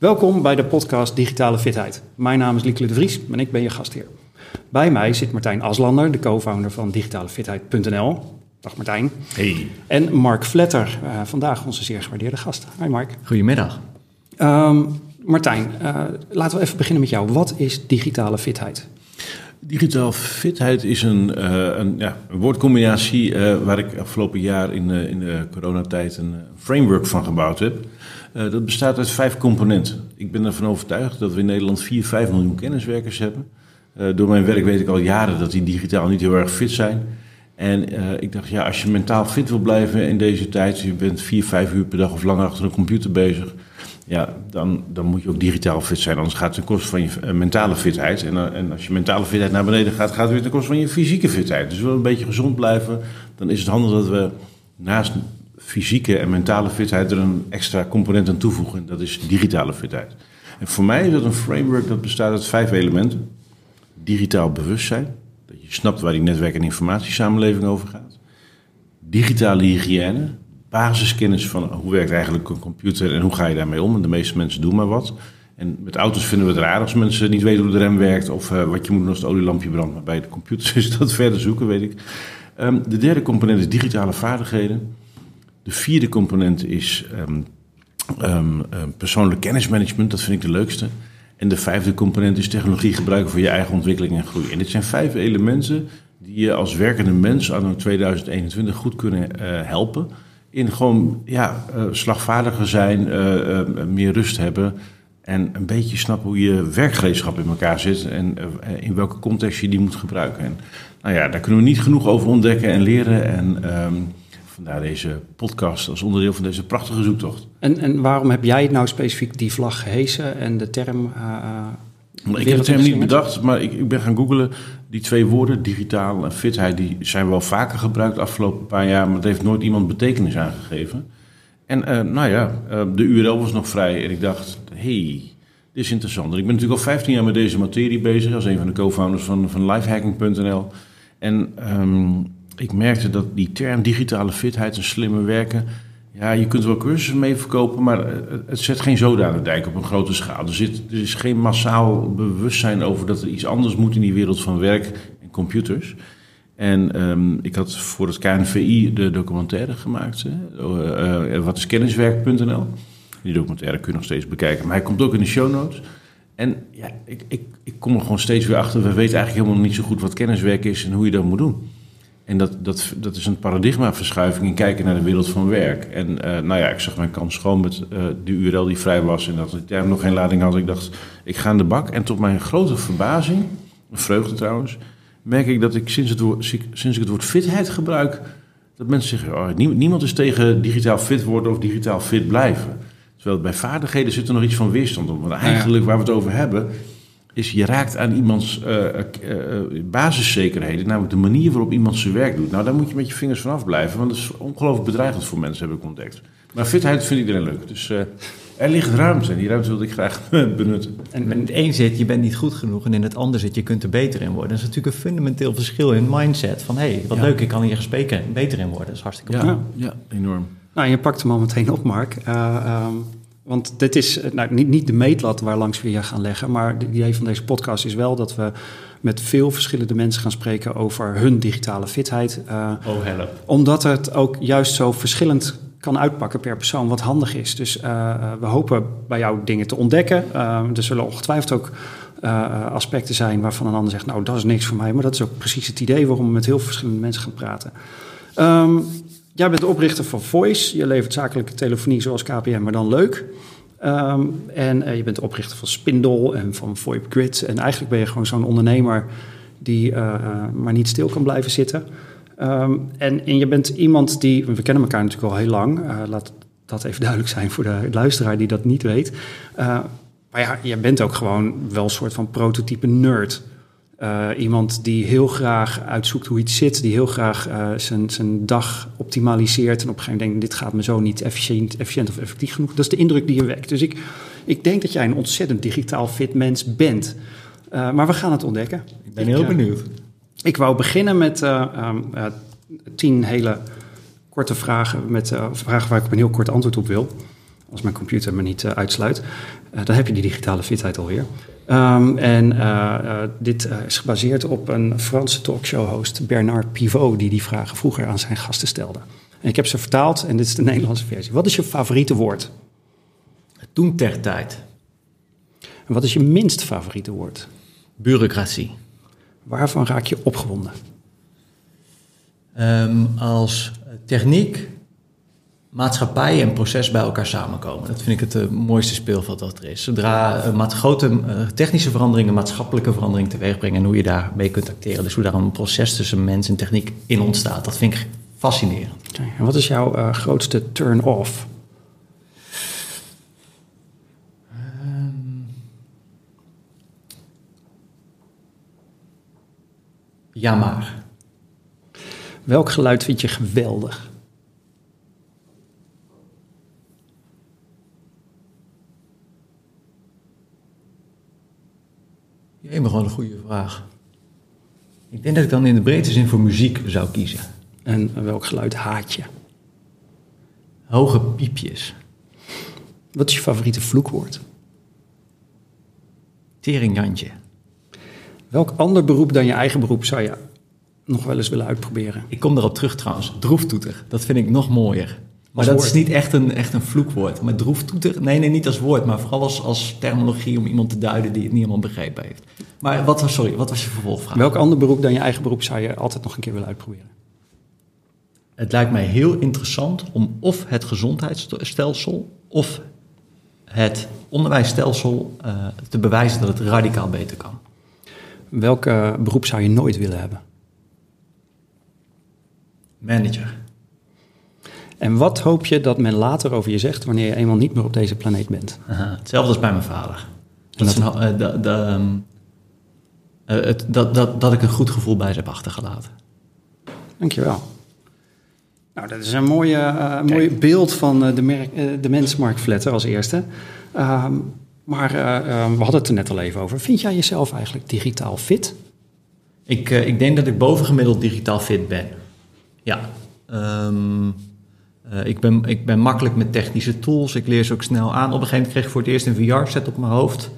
Welkom bij de podcast Digitale Fitheid. Mijn naam is Lieke de Vries en ik ben je gastheer. Bij mij zit Martijn Aslander, de co-founder van digitalefitheid.nl. Dag Martijn. Hey. En Mark Vletter, uh, vandaag onze zeer gewaardeerde gast. Hi Mark. Goedemiddag. Um, Martijn, uh, laten we even beginnen met jou. Wat is digitale fitheid? Digitaal fitheid is een, uh, een, ja, een woordcombinatie uh, waar ik afgelopen jaar in, uh, in de coronatijd een framework van gebouwd heb. dat bestaat uit vijf componenten. Ik ben ervan overtuigd dat we in Nederland 4, 5 miljoen kenniswerkers hebben. door mijn werk weet ik al jaren dat die digitaal niet heel erg fit zijn. En ik dacht, ja, als je mentaal fit wil blijven in deze tijd, je bent 4, 5 uur per dag of langer achter een computer bezig ja, dan, dan moet je ook digitaal fit zijn. Anders gaat het ten koste van je uh, mentale fitheid. En, uh, en, als je mentale fitheid naar beneden gaat, gaat het weer ten koste van je fysieke fitheid. Dus we een beetje gezond blijven. Dan is het handig dat we naast fysieke en mentale fitheid er een extra component aan toevoegen. En dat is digitale fitheid. En voor mij is dat een framework dat bestaat uit vijf elementen. Digitaal bewustzijn. Dat je snapt waar die netwerk- en informatiesamenleving over gaat. Digitale hygiëne basiskennis van hoe werkt eigenlijk een computer en hoe ga je daarmee om. De meeste mensen doen maar wat. En met auto's vinden we het raar als mensen niet weten hoe de rem werkt of uh, wat je moet doen als het olielampje brandt. Maar bij de computers is dat verder zoeken, weet ik. Um, de derde component is digitale vaardigheden. De vierde component is um, um, persoonlijk kennismanagement, dat vind ik de leukste. En de vijfde component is technologie gebruiken voor je eigen ontwikkeling en groei. En dit zijn vijf elementen die je als werkende mens anno 2021 goed kunnen uh, helpen in gewoon ja, uh, slagvaardiger zijn, uh, uh, meer rust hebben en een beetje snappen hoe je werkgereedschap in elkaar zit en in welke context je die moet gebruiken. En nou ja, daar kunnen we niet genoeg over ontdekken en leren. En um, vandaar deze podcast als onderdeel van deze prachtige zoektocht. En, en waarom heb jij nou specifiek die vlag gehesen en de term ik heb het helemaal niet bedacht, maar ik, ik, ben gaan googlen. Die twee woorden, digitaal en fitheid, die zijn wel vaker gebruikt de afgelopen paar jaar, maar het heeft nooit iemand betekenis aangegeven. En uh, nou ja, uh, de URL was nog vrij en ik dacht, hey, dit is interessant. ik ben natuurlijk al 15 jaar met deze materie bezig, als een van de co-founders van, van lifehacking.nl. En um, ik merkte dat die term digitale fitheid en slimme werken ja, je kunt wel cursussen mee verkopen, maar het zet geen zoden aan de dijk op een grote schaal. Er, zit, er is geen massaal bewustzijn over dat er iets anders moet in die wereld van werk en computers. En um, ik had voor het KNVI de documentaire gemaakt. Hè? Uh, uh, wat is kenniswerk.nl? Die documentaire kun je nog steeds bekijken. Maar hij komt ook in de show notes. En ja, ik, ik, ik kom er gewoon steeds weer achter. We weten eigenlijk helemaal niet zo goed wat kenniswerk is en hoe je dat moet doen. En dat, dat, dat is een paradigmaverschuiving in kijken naar de wereld van werk. En uh, nou ja, ik zag mijn kans gewoon met uh, de URL die vrij was en dat ik daar nog geen lading had. Ik dacht, ik ga aan de bak. En tot mijn grote verbazing, vreugde trouwens, merk ik dat ik sinds, het woord, sinds ik het woord fitheid gebruik, dat mensen zeggen, oh, niemand is tegen digitaal fit worden of digitaal fit blijven. Terwijl bij vaardigheden zit er nog iets van weerstand op. Want eigenlijk waar we het over hebben, is je raakt aan iemands uh, uh, basiszekerheden, namelijk de manier waarop iemand zijn werk doet. Nou, daar moet je met je vingers vanaf blijven, want dat is ongelooflijk bedreigend voor mensen, heb ik ontdekt. Maar fitheid vindt iedereen leuk, dus er ligt ruimte en die ruimte wilde ik graag benutten. En in het een zit, je bent niet goed genoeg en in het ander zit, je kunt er beter in worden. Dat is natuurlijk een fundamenteel verschil in mindset van, hé, hey, wat ja. leuk, ik kan hier spreken beter in worden. Dat is hartstikke ja, ja, enorm. Nou, je pakt hem al meteen op, Mark. Uh, um... Want dit is nou, niet, niet de meetlat waar langs we je gaan leggen. Maar het idee van deze podcast is wel dat we met veel verschillende mensen gaan spreken over hun digitale fitheid. Uh, oh, help. Omdat het ook juist zo verschillend kan uitpakken per persoon, wat handig is. Dus uh, we hopen bij jou dingen te ontdekken. Uh, er zullen ongetwijfeld ook aspecten zijn waarvan een ander zegt: Nou, dat is niks voor mij. Maar dat is ook precies het idee waarom we met heel verschillende mensen gaan praten. Um, Jij bent de oprichter van Voice. Je levert zakelijke telefonie zoals KPN, maar dan leuk. Um, en uh, je bent de oprichter van Spindle en van VoIP Grid. En eigenlijk ben je gewoon zo'n ondernemer die uh, maar niet stil kan blijven zitten. Um, en, je bent iemand die, we kennen elkaar natuurlijk al heel lang. Laat dat even duidelijk zijn voor de luisteraar die dat niet weet. maar ja, je bent ook gewoon wel een soort van prototype nerd. Uh, iemand die heel graag uitzoekt hoe iets zit, die heel graag uh, zijn, zijn dag optimaliseert en op een gegeven moment denkt, dit gaat me zo niet efficiënt, efficiënt of effectief genoeg. Dat is de indruk die je wekt. Dus ik, ik denk dat jij een ontzettend digitaal fit mens bent. Uh, maar we gaan het ontdekken. Ik ben heel benieuwd. Ik wou beginnen met um, tien hele korte vragen, met vragen waar ik op een heel kort antwoord op wil. Als mijn computer me niet uitsluit. dan heb je die digitale fitheid alweer. Um, en dit is gebaseerd op een Franse talkshow-host, Bernard Pivot, die die vragen vroeger aan zijn gasten stelde. En ik heb ze vertaald en dit is de Nederlandse versie. Wat is je favoriete woord? Toen ter tijd. En wat is je minst favoriete woord? Bureaucratie. Waarvan raak je opgewonden? Um, als techniek, maatschappij en proces bij elkaar samenkomen. Dat vind ik het uh, mooiste speelveld dat er is. Zodra uh, grote uh, technische veranderingen, maatschappelijke veranderingen teweeg brengen en hoe je daarmee kunt acteren. Dus hoe daar een proces tussen mens en techniek in ontstaat. Dat vind ik fascinerend. En wat is jouw grootste turn-off? Ja, maar. Welk geluid vind je geweldig? Je maar gewoon een goede vraag. Ik denk dat ik dan in de breedste zin voor muziek zou kiezen. En welk geluid haat je? Hoge piepjes. Wat is je favoriete vloekwoord? Teringjantje. Welk ander beroep dan je eigen beroep zou je nog wel eens willen uitproberen? Ik kom erop terug trouwens. Droeftoeter. Dat vind ik nog mooier. Maar dat is niet echt een, echt een vloekwoord. Maar droeftoeter, nee, nee, niet als woord, maar vooral als, als terminologie om iemand te duiden die het niet helemaal begrepen heeft. Maar wat was, sorry, wat was je vervolgvraag? Welk ander beroep dan je eigen beroep zou je altijd nog een keer willen uitproberen? Het lijkt mij heel interessant om of het gezondheidsstelsel of het onderwijsstelsel uh, te bewijzen dat het radicaal beter kan. Welk uh, beroep zou je nooit willen hebben? Manager. En wat hoop je dat men later over je zegt wanneer je eenmaal niet meer op deze planeet bent? Aha, hetzelfde als bij mijn vader. Dat, dat, de, de, uh, het, dat, dat, dat ik een goed gevoel bij ze heb achtergelaten. Dankjewel. Nou, dat is een mooie, uh, mooi beeld van de, merk, de mens Mark Vletter als eerste. Um, maar we hadden het er net al even over. Vind jij jezelf eigenlijk digitaal fit? Ik, ik denk dat ik bovengemiddeld digitaal fit ben. Ja. Um, uh, ik, ben, ik ben makkelijk met technische tools. Ik leer ze ook snel aan. Op een gegeven moment kreeg ik voor het eerst een VR-set op mijn hoofd.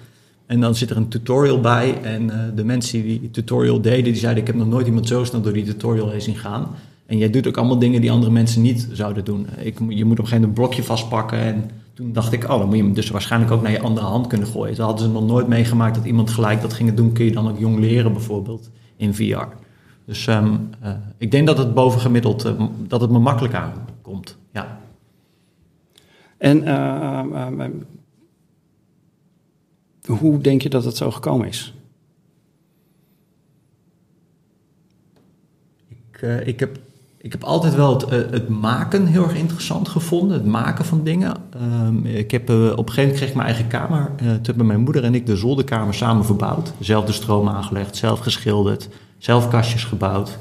En dan zit er een tutorial bij. En uh, de mensen die die tutorial deden, die zeiden... ik heb nog nooit iemand zo snel door die tutorial heen zien gaan. En jij doet ook allemaal dingen die andere mensen niet zouden doen. Ik, je moet op een gegeven moment een blokje vastpakken. En toen dacht ik, oh, dan moet je hem dus waarschijnlijk ook naar je andere hand kunnen gooien. Toen hadden ze nog nooit meegemaakt dat iemand gelijk dat ging doen. Kun je dan ook jong leren bijvoorbeeld in VR. Dus um, uh, ik denk dat het bovengemiddeld, uh, dat het me makkelijk aankomt. Ja. En uh, hoe denk je dat het zo gekomen is? Ik, ik, heb, ik heb altijd wel het, het, maken heel erg interessant gevonden, het maken van dingen. Um, ik heb, op een gegeven moment kreeg ik mijn eigen kamer. toen hebben mijn moeder en ik de zolderkamer samen verbouwd. Zelf de stroom aangelegd, zelf geschilderd zelf kastjes gebouwd.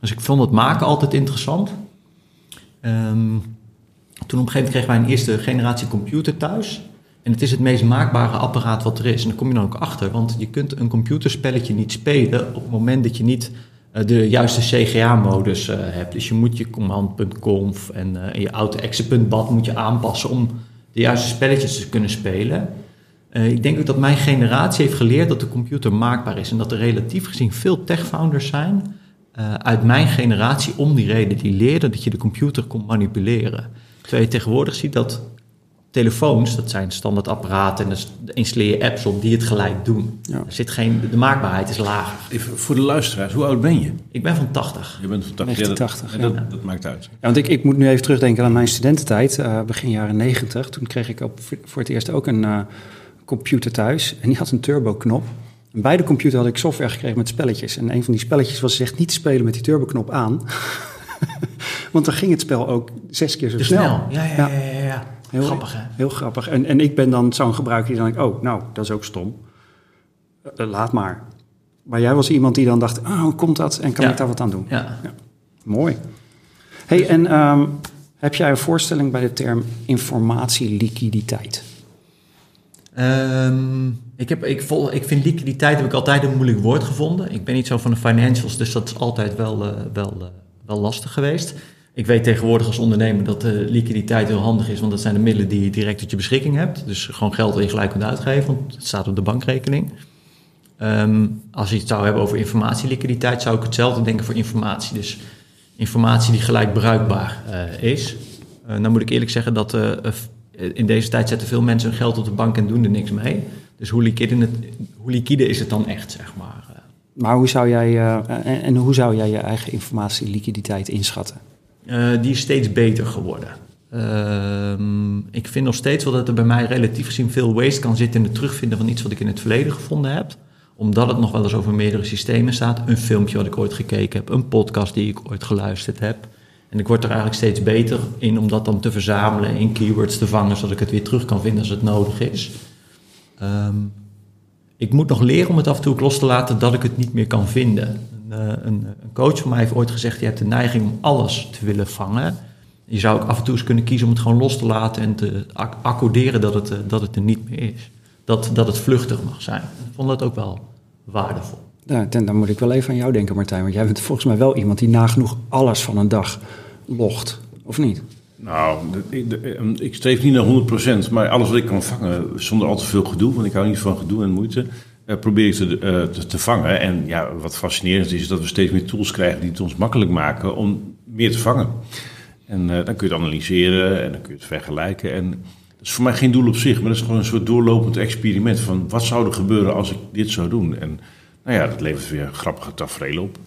Dus ik vond het maken altijd interessant. Um, toen op een gegeven moment kregen wij een eerste generatie computer thuis. En het is het meest maakbare apparaat wat er is. En daar kom je dan ook achter, want je kunt een computerspelletje niet spelen op het moment dat je niet uh, de juiste CGA-modus uh, hebt. Dus je moet je command.conf en, uh, en je auto-exe.bat moet je aanpassen om de juiste spelletjes te kunnen spelen. Uh, ik denk ook dat mijn generatie heeft geleerd dat de computer maakbaar is. En dat er relatief gezien veel tech-founders zijn uh, uit mijn generatie om die reden. Die leerden dat je de computer kon manipuleren. Terwijl je tegenwoordig ziet dat telefoons, dat zijn standaard apparaten... en dan installeer je apps op die het gelijk doen. Ja. Er zit geen, de maakbaarheid is lager. Even voor de luisteraars, hoe oud ben je? Ik ben van 80. Je bent van 80, 1980, ja, dat, ja. dat, dat, maakt uit. Ja, want ik, ik moet nu even terugdenken aan mijn studententijd, uh, begin jaren 90. Toen kreeg ik op, voor het eerst ook een... Uh, computer thuis en die had een turbo-knop. En bij de computer had ik software gekregen met spelletjes. En een van die spelletjes was echt niet spelen met die turbo-knop aan. Want dan ging het spel ook zes keer zo dus snel. snel. Ja, ja, ja. ja, ja. Heel, grappig, hè? Heel grappig. En, en ik ben dan zo'n gebruiker die dan denk oh, nou, dat is ook stom. Uh, laat maar. Maar jij was iemand die dan dacht, ah, hoe komt dat? En kan ja. ik daar wat aan doen? Ja. ja. Mooi. hey, en um, heb jij een voorstelling bij de term informatieliquiditeit? Um, ik, heb, ik, vol, ik vind liquiditeit heb ik altijd een moeilijk woord gevonden. Ik ben niet zo van de financials, dus dat is altijd wel, uh, wel, uh, wel lastig geweest. Ik weet tegenwoordig als ondernemer dat uh, liquiditeit heel handig is, want dat zijn de middelen die je direct tot je beschikking hebt. Dus gewoon geld dat je gelijk kunt uitgeven, want het staat op de bankrekening. Ehm, als je het zou hebben over informatieliquiditeit, zou ik hetzelfde denken voor informatie. Dus informatie die gelijk bruikbaar is. Nou moet ik eerlijk zeggen dat in deze tijd zetten veel mensen hun geld op de bank en doen er niks mee. Dus hoe liquide, het, hoe liquide is het dan echt, zeg maar? Maar hoe zou jij, en, en, hoe zou jij je eigen informatieliquiditeit inschatten? die is steeds beter geworden. Ehm, ik vind nog steeds wel dat er bij mij relatief gezien veel waste kan zitten in het terugvinden van iets wat ik in het verleden gevonden heb omdat het nog wel eens over meerdere systemen staat. Een filmpje wat ik ooit gekeken heb, een podcast die ik ooit geluisterd heb. En ik word er eigenlijk steeds beter in om dat dan te verzamelen, in keywords te vangen, zodat ik het weer terug kan vinden als het nodig is. Ehm, ik moet nog leren om het af en toe los te laten dat ik het niet meer kan vinden. Een, eh, een, een coach van mij heeft ooit gezegd: je hebt de neiging om alles te willen vangen. Je zou ook af en toe eens kunnen kiezen om het gewoon los te laten en te accorderen dat het, eh, dat het er niet meer is. Dat, dat het vluchtig mag zijn. Ik vond dat ook wel waardevol. Ja, dan moet ik wel even aan jou denken, Martijn. Want jij bent volgens mij wel iemand die nagenoeg alles van een dag logt, of niet? Nou, ehm, ik streef niet naar 100%, maar alles wat ik kan vangen zonder al te veel gedoe, want ik hou niet van gedoe en moeite, uh, probeer ik te, uh, te, te, vangen. En ja, wat fascinerend is, is dat we steeds meer tools krijgen die het ons makkelijk maken om meer te vangen. En uh, dan kun je het analyseren en dan kun je het vergelijken. En dat is voor mij geen doel op zich, maar dat is gewoon een soort doorlopend experiment van wat zou er gebeuren als ik dit zou doen. En nou ja, dat levert weer grappige tafereelen op.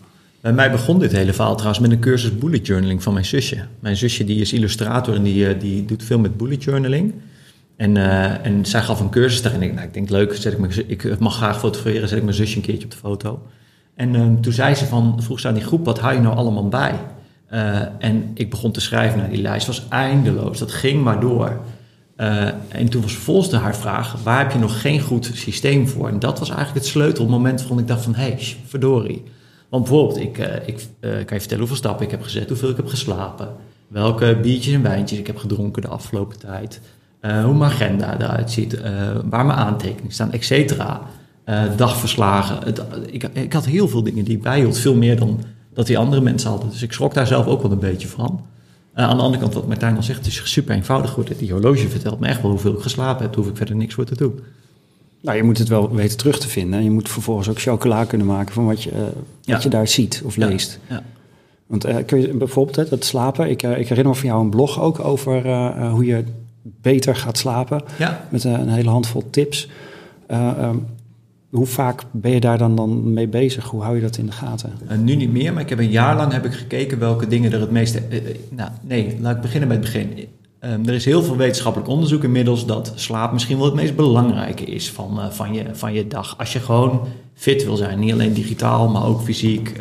Bij mij begon dit hele verhaal trouwens met een cursus bullet journaling van mijn zusje. Mijn zusje die is illustrator en die, eh, die doet veel met bullet journaling. En, uh, en zij gaf een cursus daar en ik, nou, ik denk leuk, zet ik, mijn, ik mag graag fotograferen, zet ik mijn zusje een keertje op de foto. En uh, toen zei ze van, vroeg ze aan die groep, wat hou je nou allemaal bij? Uh, en ik begon te schrijven naar die lijst, was eindeloos, dat ging maar door. Uh, en toen was vervolgens haar vraag, waar heb je nog geen goed systeem voor? En dat was eigenlijk het sleutelmoment waarvan ik dacht van, hé, hey, verdorie. Want bijvoorbeeld, ik, uh, ik uh, kan je vertellen hoeveel stappen ik heb gezet, hoeveel ik heb geslapen, welke biertjes en wijntjes ik heb gedronken de afgelopen tijd, hoe mijn agenda eruit ziet, waar mijn aantekeningen staan, et cetera. dagverslagen. Ik, ik, had heel veel dingen die ik bijhield, veel meer dan dat die andere mensen hadden. Dus ik schrok daar zelf ook wel een beetje van. Uh, aan de andere kant, wat Martijn al zegt, het is super eenvoudig geworden. Die horloge vertelt me echt wel hoeveel ik geslapen heb. Daar hoef ik verder niks voor te doen. Nou, je moet het wel weten terug te vinden. Je moet vervolgens ook chocola kunnen maken van wat je, uh, wat je daar ziet of leest. Ja. Want uh, kun je bijvoorbeeld dat slapen. Ik, ik herinner me van jou een blog ook over hoe je beter gaat slapen. Met een hele handvol tips. Um, hoe vaak ben je daar dan, dan mee bezig? Hoe hou je dat in de gaten? Uh, nu niet meer, maar ik heb een jaar lang heb ik gekeken welke dingen er het meeste... Uh, nou, nee, laat ik beginnen bij het begin. Um, er is heel veel wetenschappelijk onderzoek inmiddels dat slaap misschien wel het meest belangrijke is van, van, je, van je dag. Als je gewoon fit wil zijn, niet alleen digitaal, maar ook fysiek.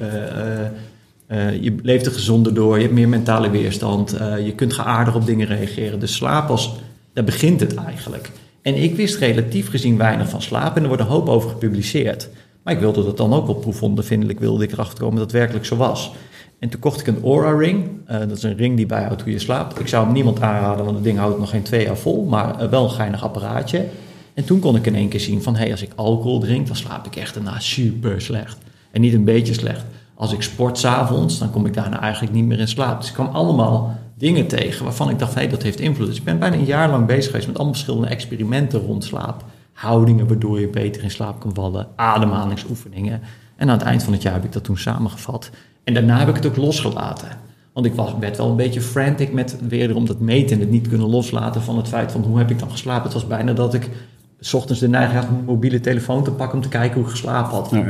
je leeft er gezonder door, je hebt meer mentale weerstand, je kunt geaardig op dingen reageren. Dus slaap als, daar begint het eigenlijk. En ik wist relatief gezien weinig van slaap en er wordt een hoop over gepubliceerd. Maar ik wilde dat dan ook op proefondervindelijk, wilde ik erachter komen dat het werkelijk zo was. En toen kocht ik een Aura Ring. Uh, dat is een ring die bijhoudt hoe je slaapt. Ik zou hem niemand aanraden, want het ding houdt nog geen twee jaar vol. Maar uh, wel een geinig apparaatje. En toen kon ik in één keer zien van... hé, hey, als ik alcohol drink, dan slaap ik echt daarna super slecht. En niet een beetje slecht. Als ik sport s'avonds, dan kom ik daarna eigenlijk niet meer in slaap. Dus ik kwam allemaal dingen tegen waarvan ik dacht, hé, hey, dat heeft invloed. Dus ik ben bijna een jaar lang bezig geweest met allemaal verschillende experimenten rond slaap. Houdingen waardoor je beter in slaap kan vallen, ademhalingsoefeningen. En aan het eind van het jaar heb ik dat toen samengevat. En daarna heb ik het ook losgelaten. Want ik was, werd wel een beetje frantic met wederom dat meten en het niet kunnen loslaten van het feit van hoe heb ik dan geslapen. Het was bijna dat ik s ochtends de neiging had mijn mobiele telefoon te pakken om te kijken hoe ik geslapen had. Ja,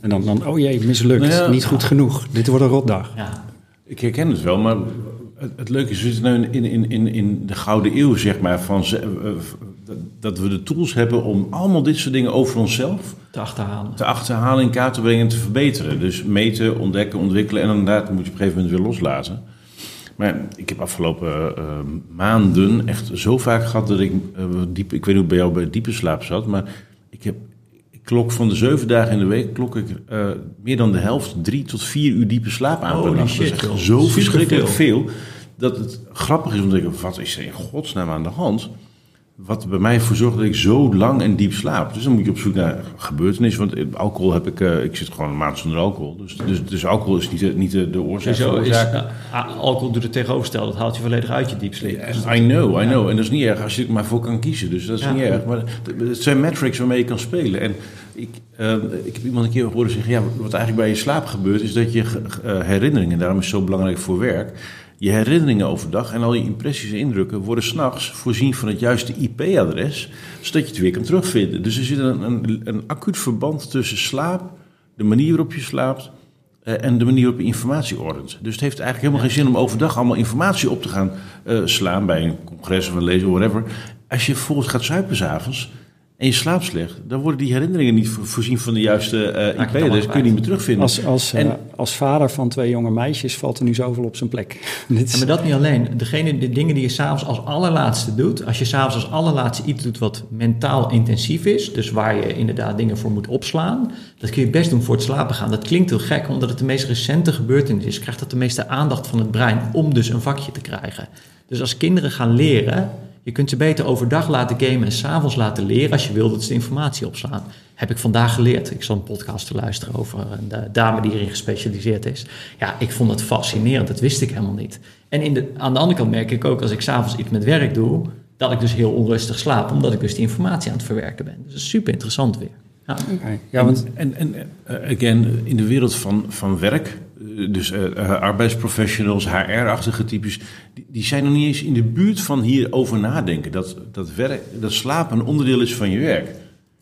En dan, dan, oh jee, mislukt, niet goed genoeg. Dit wordt een rotdag. Ja. Ik herken het wel, maar het, leuke is, we zitten nu in, in, in, in de gouden eeuw, zeg maar, van, uh, dat we de tools hebben om allemaal dit soort dingen over onszelf te achterhalen. Te achterhalen, in kaart te brengen en te verbeteren. Dus meten, ontdekken, ontwikkelen en inderdaad moet je op een gegeven moment weer loslaten. Maar ik heb afgelopen uh, maanden echt zo vaak gehad dat ik uh, diep, ik weet niet hoe bij jou bij diepe slaap zat, maar ik heb klok van de zeven dagen in de week klok ik uh, meer dan de helft, drie tot vier uur diepe slaap aan per nacht. Shit, dat is zo verschrikkelijk veel. Dat het grappig is om te denken, wat is er in godsnaam aan de hand? Wat bij mij voor zorgt dat ik zo lang en diep slaap. Dus dan moet je op zoek naar gebeurtenissen. Want eh, alcohol heb ik, uh, ik zit gewoon een maand zonder alcohol. Dus, dus, dus alcohol is niet de, niet de, de oorzaak. Zo is, uh, alcohol doet het tegenovergestelde. Dat haalt je volledig uit je diepsleep. Yeah, I know, I know. En dat is niet erg als je er maar voor kan kiezen. Dus dat is ja. niet erg. Maar het zijn metrics waarmee je kan spelen. En ik, uh, ik heb iemand een keer horen zeggen... Ja, wat eigenlijk bij je slaap gebeurt... is dat je herinneringen, daarom is het zo belangrijk voor werk je herinneringen overdag en al je impressies en indrukken worden s'nachts voorzien van het juiste IP-adres, zodat je het weer kan terugvinden. Dus er zit een, een, een acuut verband tussen slaap, de manier waarop je slaapt uh, en de manier waarop je informatie ordent. Dus het heeft eigenlijk helemaal geen zin om overdag allemaal informatie op te gaan uh, slaan bij een congres of een of whatever. Als je volgens gaat zuipen s'avonds, en je slaapt slecht, dan worden die herinneringen niet voorzien van de juiste uh, IP. Dus kun je niet meer terugvinden. Als, als, en, uh, als vader van twee jonge meisjes valt er nu zoveel op zijn plek. Maar dat niet alleen. Degene, de dingen die je s'avonds als allerlaatste doet, als je s'avonds als allerlaatste iets doet wat mentaal intensief is, dus waar je inderdaad dingen voor moet opslaan, dat kun je best doen voor het slapen gaan. Dat klinkt heel gek, omdat het de meest recente gebeurtenis is, krijgt dat de meeste aandacht van het brein om dus een vakje te krijgen. Dus als kinderen gaan leren je kunt ze beter overdag laten gamen en s'avonds laten leren als je wil dat ze de informatie opslaan. Heb ik vandaag geleerd. Ik zal een podcast te luisteren over een dame die erin gespecialiseerd is. Ja, ik vond het fascinerend. Dat wist ik helemaal niet. En in de, aan de andere kant merk ik ook als ik s'avonds iets met werk doe, dat ik dus heel onrustig slaap, omdat ik dus die informatie aan het verwerken ben. Dus dat is super interessant weer. Ja, okay. ja want en, en uh, again, in de wereld van, van werk, dus uh, arbeidsprofessionals, HR-achtige types, die, zijn nog niet eens in de buurt van hierover nadenken. Dat, dat, dat slapen een onderdeel is van je werk.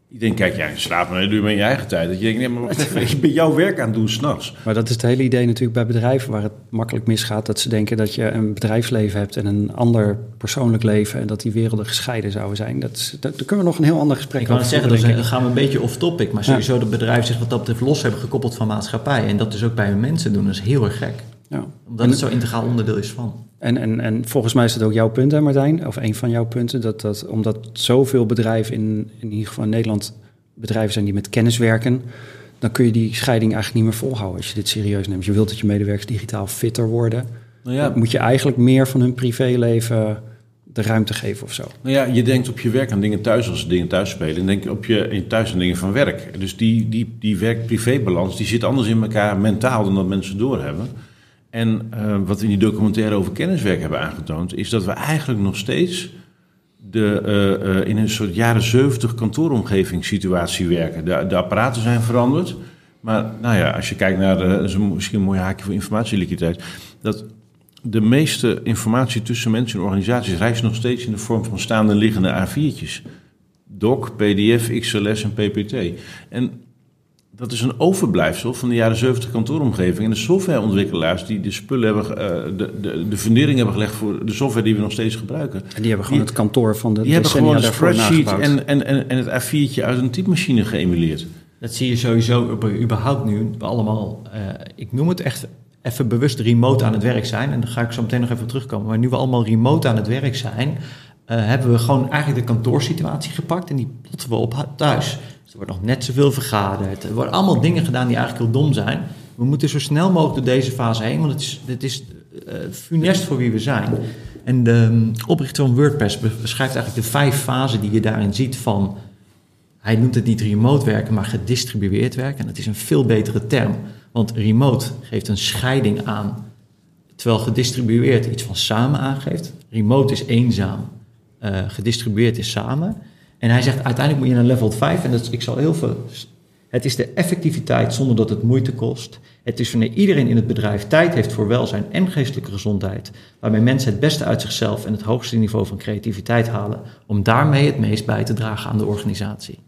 Ik denk, kijk, jij slaapt maar, doe je in je eigen tijd. Dat je denkt, nee, maar even, ik ben jouw werk aan het doen s'nachts. Maar dat is het hele idee natuurlijk bij bedrijven waar het makkelijk misgaat. Dat ze denken dat je een bedrijfsleven hebt en een ander persoonlijk leven. En dat die werelden gescheiden zouden zijn. Dat, dat, daar kunnen we nog een heel ander gesprek over Ik zeggen, dan gaan we een beetje off-topic. Maar sowieso ja. dat bedrijven zich wat dat betreft los hebben gekoppeld van maatschappij. En dat dus ook bij hun mensen doen, dat is heel erg gek. Ja. Omdat en, het zo integraal onderdeel is van. En, en, en volgens mij is dat ook jouw punt, hè Martijn? Of een van jouw punten. Dat, dat, omdat zoveel bedrijven in, in ieder geval in Nederland bedrijven zijn die met kennis werken, dan kun je die scheiding eigenlijk niet meer volhouden als je dit serieus neemt. Je wilt dat je medewerkers digitaal fitter worden. Nou ja. Dan moet je eigenlijk meer van hun privéleven de ruimte geven of zo. Nou ja, je denkt op je werk aan dingen thuis als dingen thuis spelen. En denk je op je in thuis aan dingen van werk. Dus die, die, die werk-privé-balans die zit anders in elkaar mentaal dan dat mensen doorhebben. En uh, wat we in die documentaire over kenniswerk hebben aangetoond, is dat we eigenlijk nog steeds de, uh, uh, in een soort jaren 70 kantooromgevingssituatie werken. De, de, apparaten zijn veranderd. Maar nou ja, als je kijkt naar, de, misschien een mooi haakje voor informatieliquiditeit, dat de meeste informatie tussen mensen en organisaties reist nog steeds in de vorm van staande liggende A4'tjes. Doc, PDF, XLS en PPT. En dat is een overblijfsel van de jaren 70 kantooromgeving. En de softwareontwikkelaars die de spullen hebben, uh, de, de, de fundering hebben gelegd voor de software die we nog steeds gebruiken. En die hebben gewoon die, het kantoor van de Die hebben gewoon een spreadsheet en, en, en, en het A4'tje uit een typemachine geëmuleerd. Dat zie je sowieso überhaupt nu allemaal. Uh, ik noem het echt even bewust remote aan het werk zijn. En daar ga ik zo meteen nog even terugkomen. Maar nu we allemaal remote aan het werk zijn, uh, hebben we gewoon eigenlijk de kantoorsituatie gepakt en die plotten we op thuis. Er wordt nog net zoveel vergaderd. Er worden allemaal dingen gedaan die eigenlijk heel dom zijn. We moeten zo snel mogelijk door deze fase heen, want het is, het is uh, funest voor wie we zijn. En de um, oprichter van WordPress beschrijft eigenlijk de vijf fasen die je daarin ziet van... Hij noemt het niet remote werken, maar gedistribueerd werken. En dat is een veel betere term. Want remote geeft een scheiding aan, terwijl gedistribueerd iets van samen aangeeft. Remote is eenzaam, uh, gedistribueerd is samen. En hij zegt uiteindelijk moet je naar level 5, en dat, ik zal heel veel. Het is de effectiviteit zonder dat het moeite kost. Het is wanneer iedereen in het bedrijf tijd heeft voor welzijn en geestelijke gezondheid, waarmee mensen het beste uit zichzelf en het hoogste niveau van creativiteit halen, om daarmee het meest bij te dragen aan de organisatie.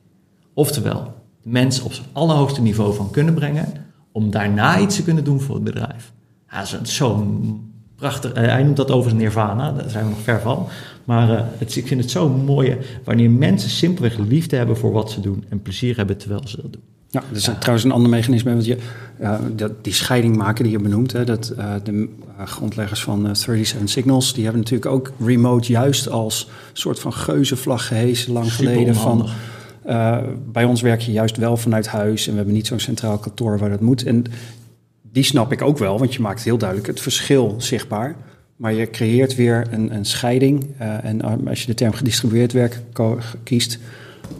Oftewel, de op zijn allerhoogste niveau van kunnen brengen, om daarna iets te kunnen doen voor het bedrijf. Ja, dat is zo'n prachtig. Uh, hij noemt dat overigens nirvana, daar zijn we nog ver van. Maar uh, het, ik vind het zo mooi wanneer mensen simpelweg liefde hebben voor wat ze doen en plezier hebben terwijl ze dat doen. Ja, dat is ja. trouwens een ander mechanisme. Want je, uh, dat, die scheiding maken die je benoemt, hè, dat, de grondleggers van 37 Signals, die hebben natuurlijk ook remote juist als soort van geuzenvlag gehezen lang Super geleden. Van, uh, bij ons werk je juist wel vanuit huis en we hebben niet zo'n centraal kantoor waar dat moet. En die snap ik ook wel, want je maakt heel duidelijk het verschil zichtbaar. maar je creëert weer een, een scheiding. Uh, en als je de term gedistribueerd werk kiest,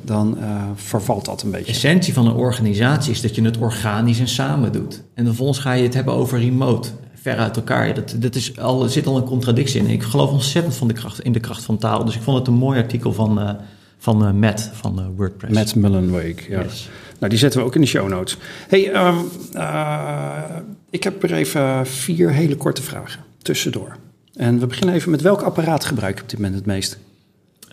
dan uh, vervalt dat een beetje. De essentie van een organisatie is dat je het organisch en samen doet. En vervolgens ga je het hebben over remote, ver uit elkaar. Dat, dat is al, er zit al een contradictie in. Ik geloof ontzettend van de kracht, in de kracht van taal. Dus ik vond het een mooi artikel van, uh, van Matt van WordPress. Matt Mullenweg, ja. Yes. Nou, die zetten we ook in de show notes. hey, um, ik heb er even vier hele korte vragen tussendoor. En we beginnen even met welk apparaat gebruik je op dit moment het meest?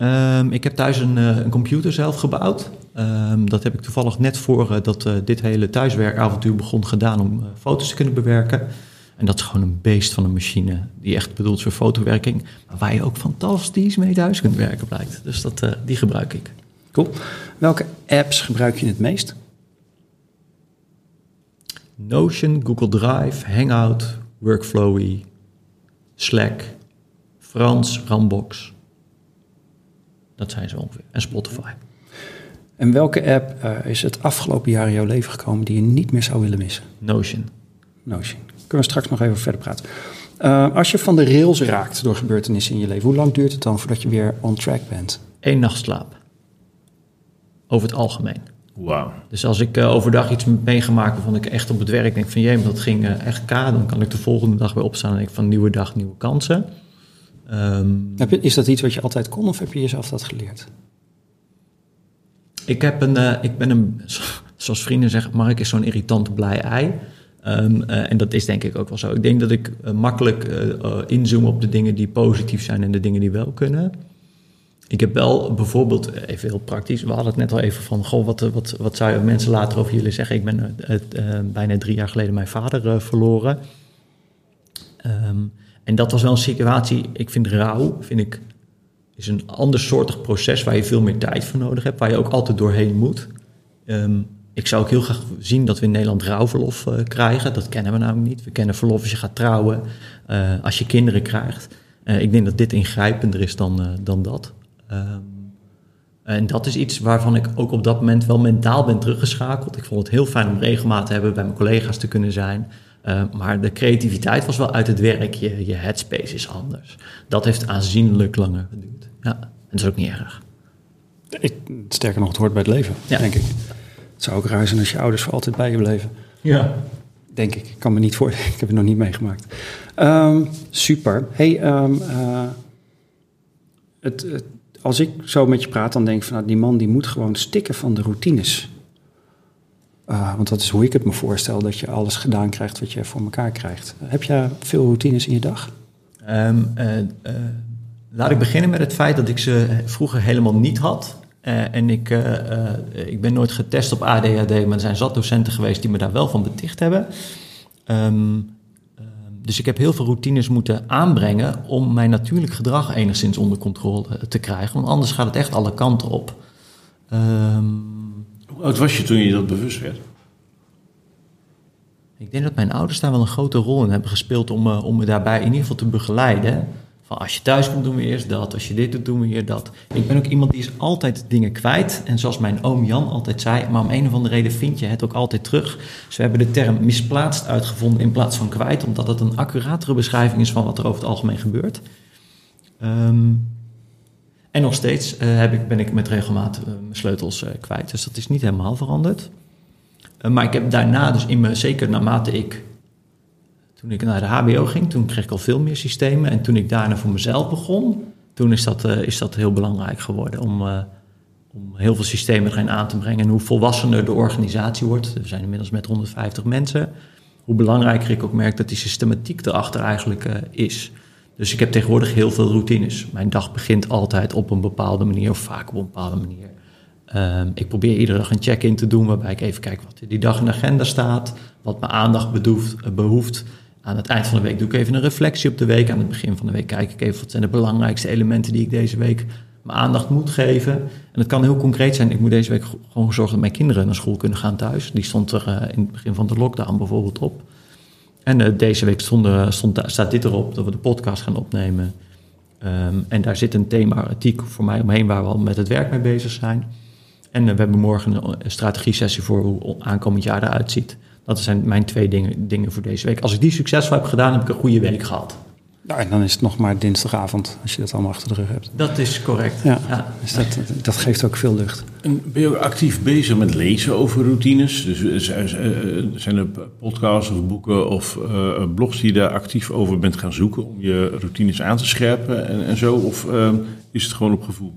Um, ik heb thuis een, een computer zelf gebouwd. Um, dat heb ik toevallig net voor uh, dat uh, dit hele thuiswerkavontuur begon gedaan om foto's te kunnen bewerken. En dat is gewoon een beest van een machine die echt bedoeld is voor fotowerking. Maar waar je ook fantastisch mee thuis kunt werken blijkt. Dus dat, die gebruik ik. Cool. Welke apps gebruik je het meest? Notion, Google Drive, Hangout, Workflowy, Slack, Frans, Rambox. Dat zijn ze ongeveer. En Spotify. En welke app uh, is het afgelopen jaar in jouw leven gekomen die je niet meer zou willen missen? Notion. Notion. Kunnen we straks nog even verder praten. Uh, als je van de rails raakt door gebeurtenissen in je leven, hoe lang duurt het dan voordat je weer on track bent? Eén nacht slaap. Over het algemeen. Wauw. Dus als ik uh, overdag iets meegemaakt waarvan ik echt op het werk denk van jee, dat ging echt k, dan kan ik de volgende dag weer opstaan en denk van nieuwe dag, nieuwe kansen. Um, heb je, is dat iets wat je altijd kon of heb je jezelf dat geleerd? Ik, heb een, uh, ik ben een, zoals vrienden zeggen, Mark is zo'n irritant blij ei. Um, uh, en dat is denk ik ook wel zo. Ik denk dat ik uh, makkelijk inzoom op de dingen die positief zijn en de dingen die wel kunnen. Ik heb wel bijvoorbeeld, even heel praktisch, we hadden het net al even van, goh, wat, wat, wat zou je mensen later over jullie zeggen? Ik ben bijna drie jaar geleden mijn vader verloren. Um, en dat was wel een situatie, ik vind rouw, vind ik, is een ander soortig proces waar je veel meer tijd voor nodig hebt, waar je ook altijd doorheen moet. Um, ik zou ook heel graag zien dat we in Nederland rouwverlof krijgen. Dat kennen we namelijk niet. We kennen verlof als je gaat trouwen, als je kinderen krijgt. Ik denk dat dit ingrijpender is dan, dan dat. Um, en dat is iets waarvan ik ook op dat moment wel mentaal ben teruggeschakeld. Ik vond het heel fijn om regelmaat te hebben, bij mijn collega's te kunnen zijn. Uh, maar de creativiteit was wel uit het werk. Je, je headspace is anders. Dat heeft aanzienlijk langer geduurd. Ja, en dat is ook niet erg. Ik, sterker nog, het hoort bij het leven, ja. denk ik. Het zou ook raar zijn als je ouders voor altijd bij je bleven. Ja. Denk ik. Ik kan me niet voor. Ik heb het nog niet meegemaakt. Um, super. Hey, um, uh, het, het, als ik zo met je praat, dan denk ik van nou, die man die moet gewoon stikken van de routines. Uh, want dat is hoe ik het me voorstel, dat je alles gedaan krijgt wat je voor elkaar krijgt. Heb je veel routines in je dag? Um, uh, uh, laat ik beginnen met het feit dat ik ze vroeger helemaal niet had. en ik, ik ben nooit getest op ADHD, maar er zijn zat docenten geweest die me daar wel van beticht hebben. Um, dus ik heb heel veel routines moeten aanbrengen om mijn natuurlijk gedrag enigszins onder controle te krijgen. Want anders gaat het echt alle kanten op. Um, hoe oud was je toen je dat bewust werd? Ik denk dat mijn ouders daar wel een grote rol in hebben gespeeld om, uh, om me daarbij in ieder geval te begeleiden. Als je thuis komt doen we eerst dat, als je dit doet doen we hier dat. Ik ben ook iemand die is altijd dingen kwijt. En zoals mijn oom Jan altijd zei, maar om een of andere reden vind je het ook altijd terug. Dus we hebben de term misplaatst uitgevonden in plaats van kwijt, omdat het een accuratere beschrijving is van wat er over het algemeen gebeurt. Um, en nog steeds uh, heb ik, ben ik met regelmaat uh, mijn sleutels uh, kwijt. Dus dat is niet helemaal veranderd. maar ik heb daarna, dus in me, zeker naarmate ik. Toen ik naar de HBO ging, toen kreeg ik al veel meer systemen. En toen ik daarna voor mezelf begon, toen is dat, is dat heel belangrijk geworden. Om, om heel veel systemen erin aan te brengen. En hoe volwassener de organisatie wordt. We zijn inmiddels met 150 mensen. Hoe belangrijker ik ook merk dat die systematiek erachter eigenlijk is. Dus ik heb tegenwoordig heel veel routines. Mijn dag begint altijd op een bepaalde manier, of vaak op een bepaalde manier. Um, ik probeer iedere dag een check-in te doen, waarbij ik even kijk wat die dag in de agenda staat, wat mijn aandacht bedoeft, behoeft. Aan het eind van de week doe ik even een reflectie op de week. Aan het begin van de week kijk ik even wat zijn de belangrijkste elementen die ik deze week mijn aandacht moet geven. En dat kan heel concreet zijn. Ik moet deze week gewoon zorgen dat mijn kinderen naar school kunnen gaan thuis. Die stond er uh, in het begin van de lockdown bijvoorbeeld op. En uh, deze week stond, stond, staat dit erop, dat we de podcast gaan opnemen. Um, en daar zit een thema-artiek voor mij omheen waar we al met het werk mee bezig zijn. En we hebben morgen een, een strategie-sessie voor hoe aankomend jaar eruit ziet. Dat zijn mijn twee dingen, dingen voor deze week. Als ik die succesvol heb gedaan, heb ik een goede week gehad. Nou, en dan is het nog maar dinsdagavond als je dat allemaal achter de rug hebt. Dat is correct. Ja, Dus dat, dat geeft ook veel lucht. En ben je ook actief bezig met lezen over routines? Dus eh, zijn- zijn er podcasts of boeken of eh, blogs die je daar actief over bent gaan zoeken om je routines aan te scherpen en, en zo? Of eh, is het gewoon op gevoel?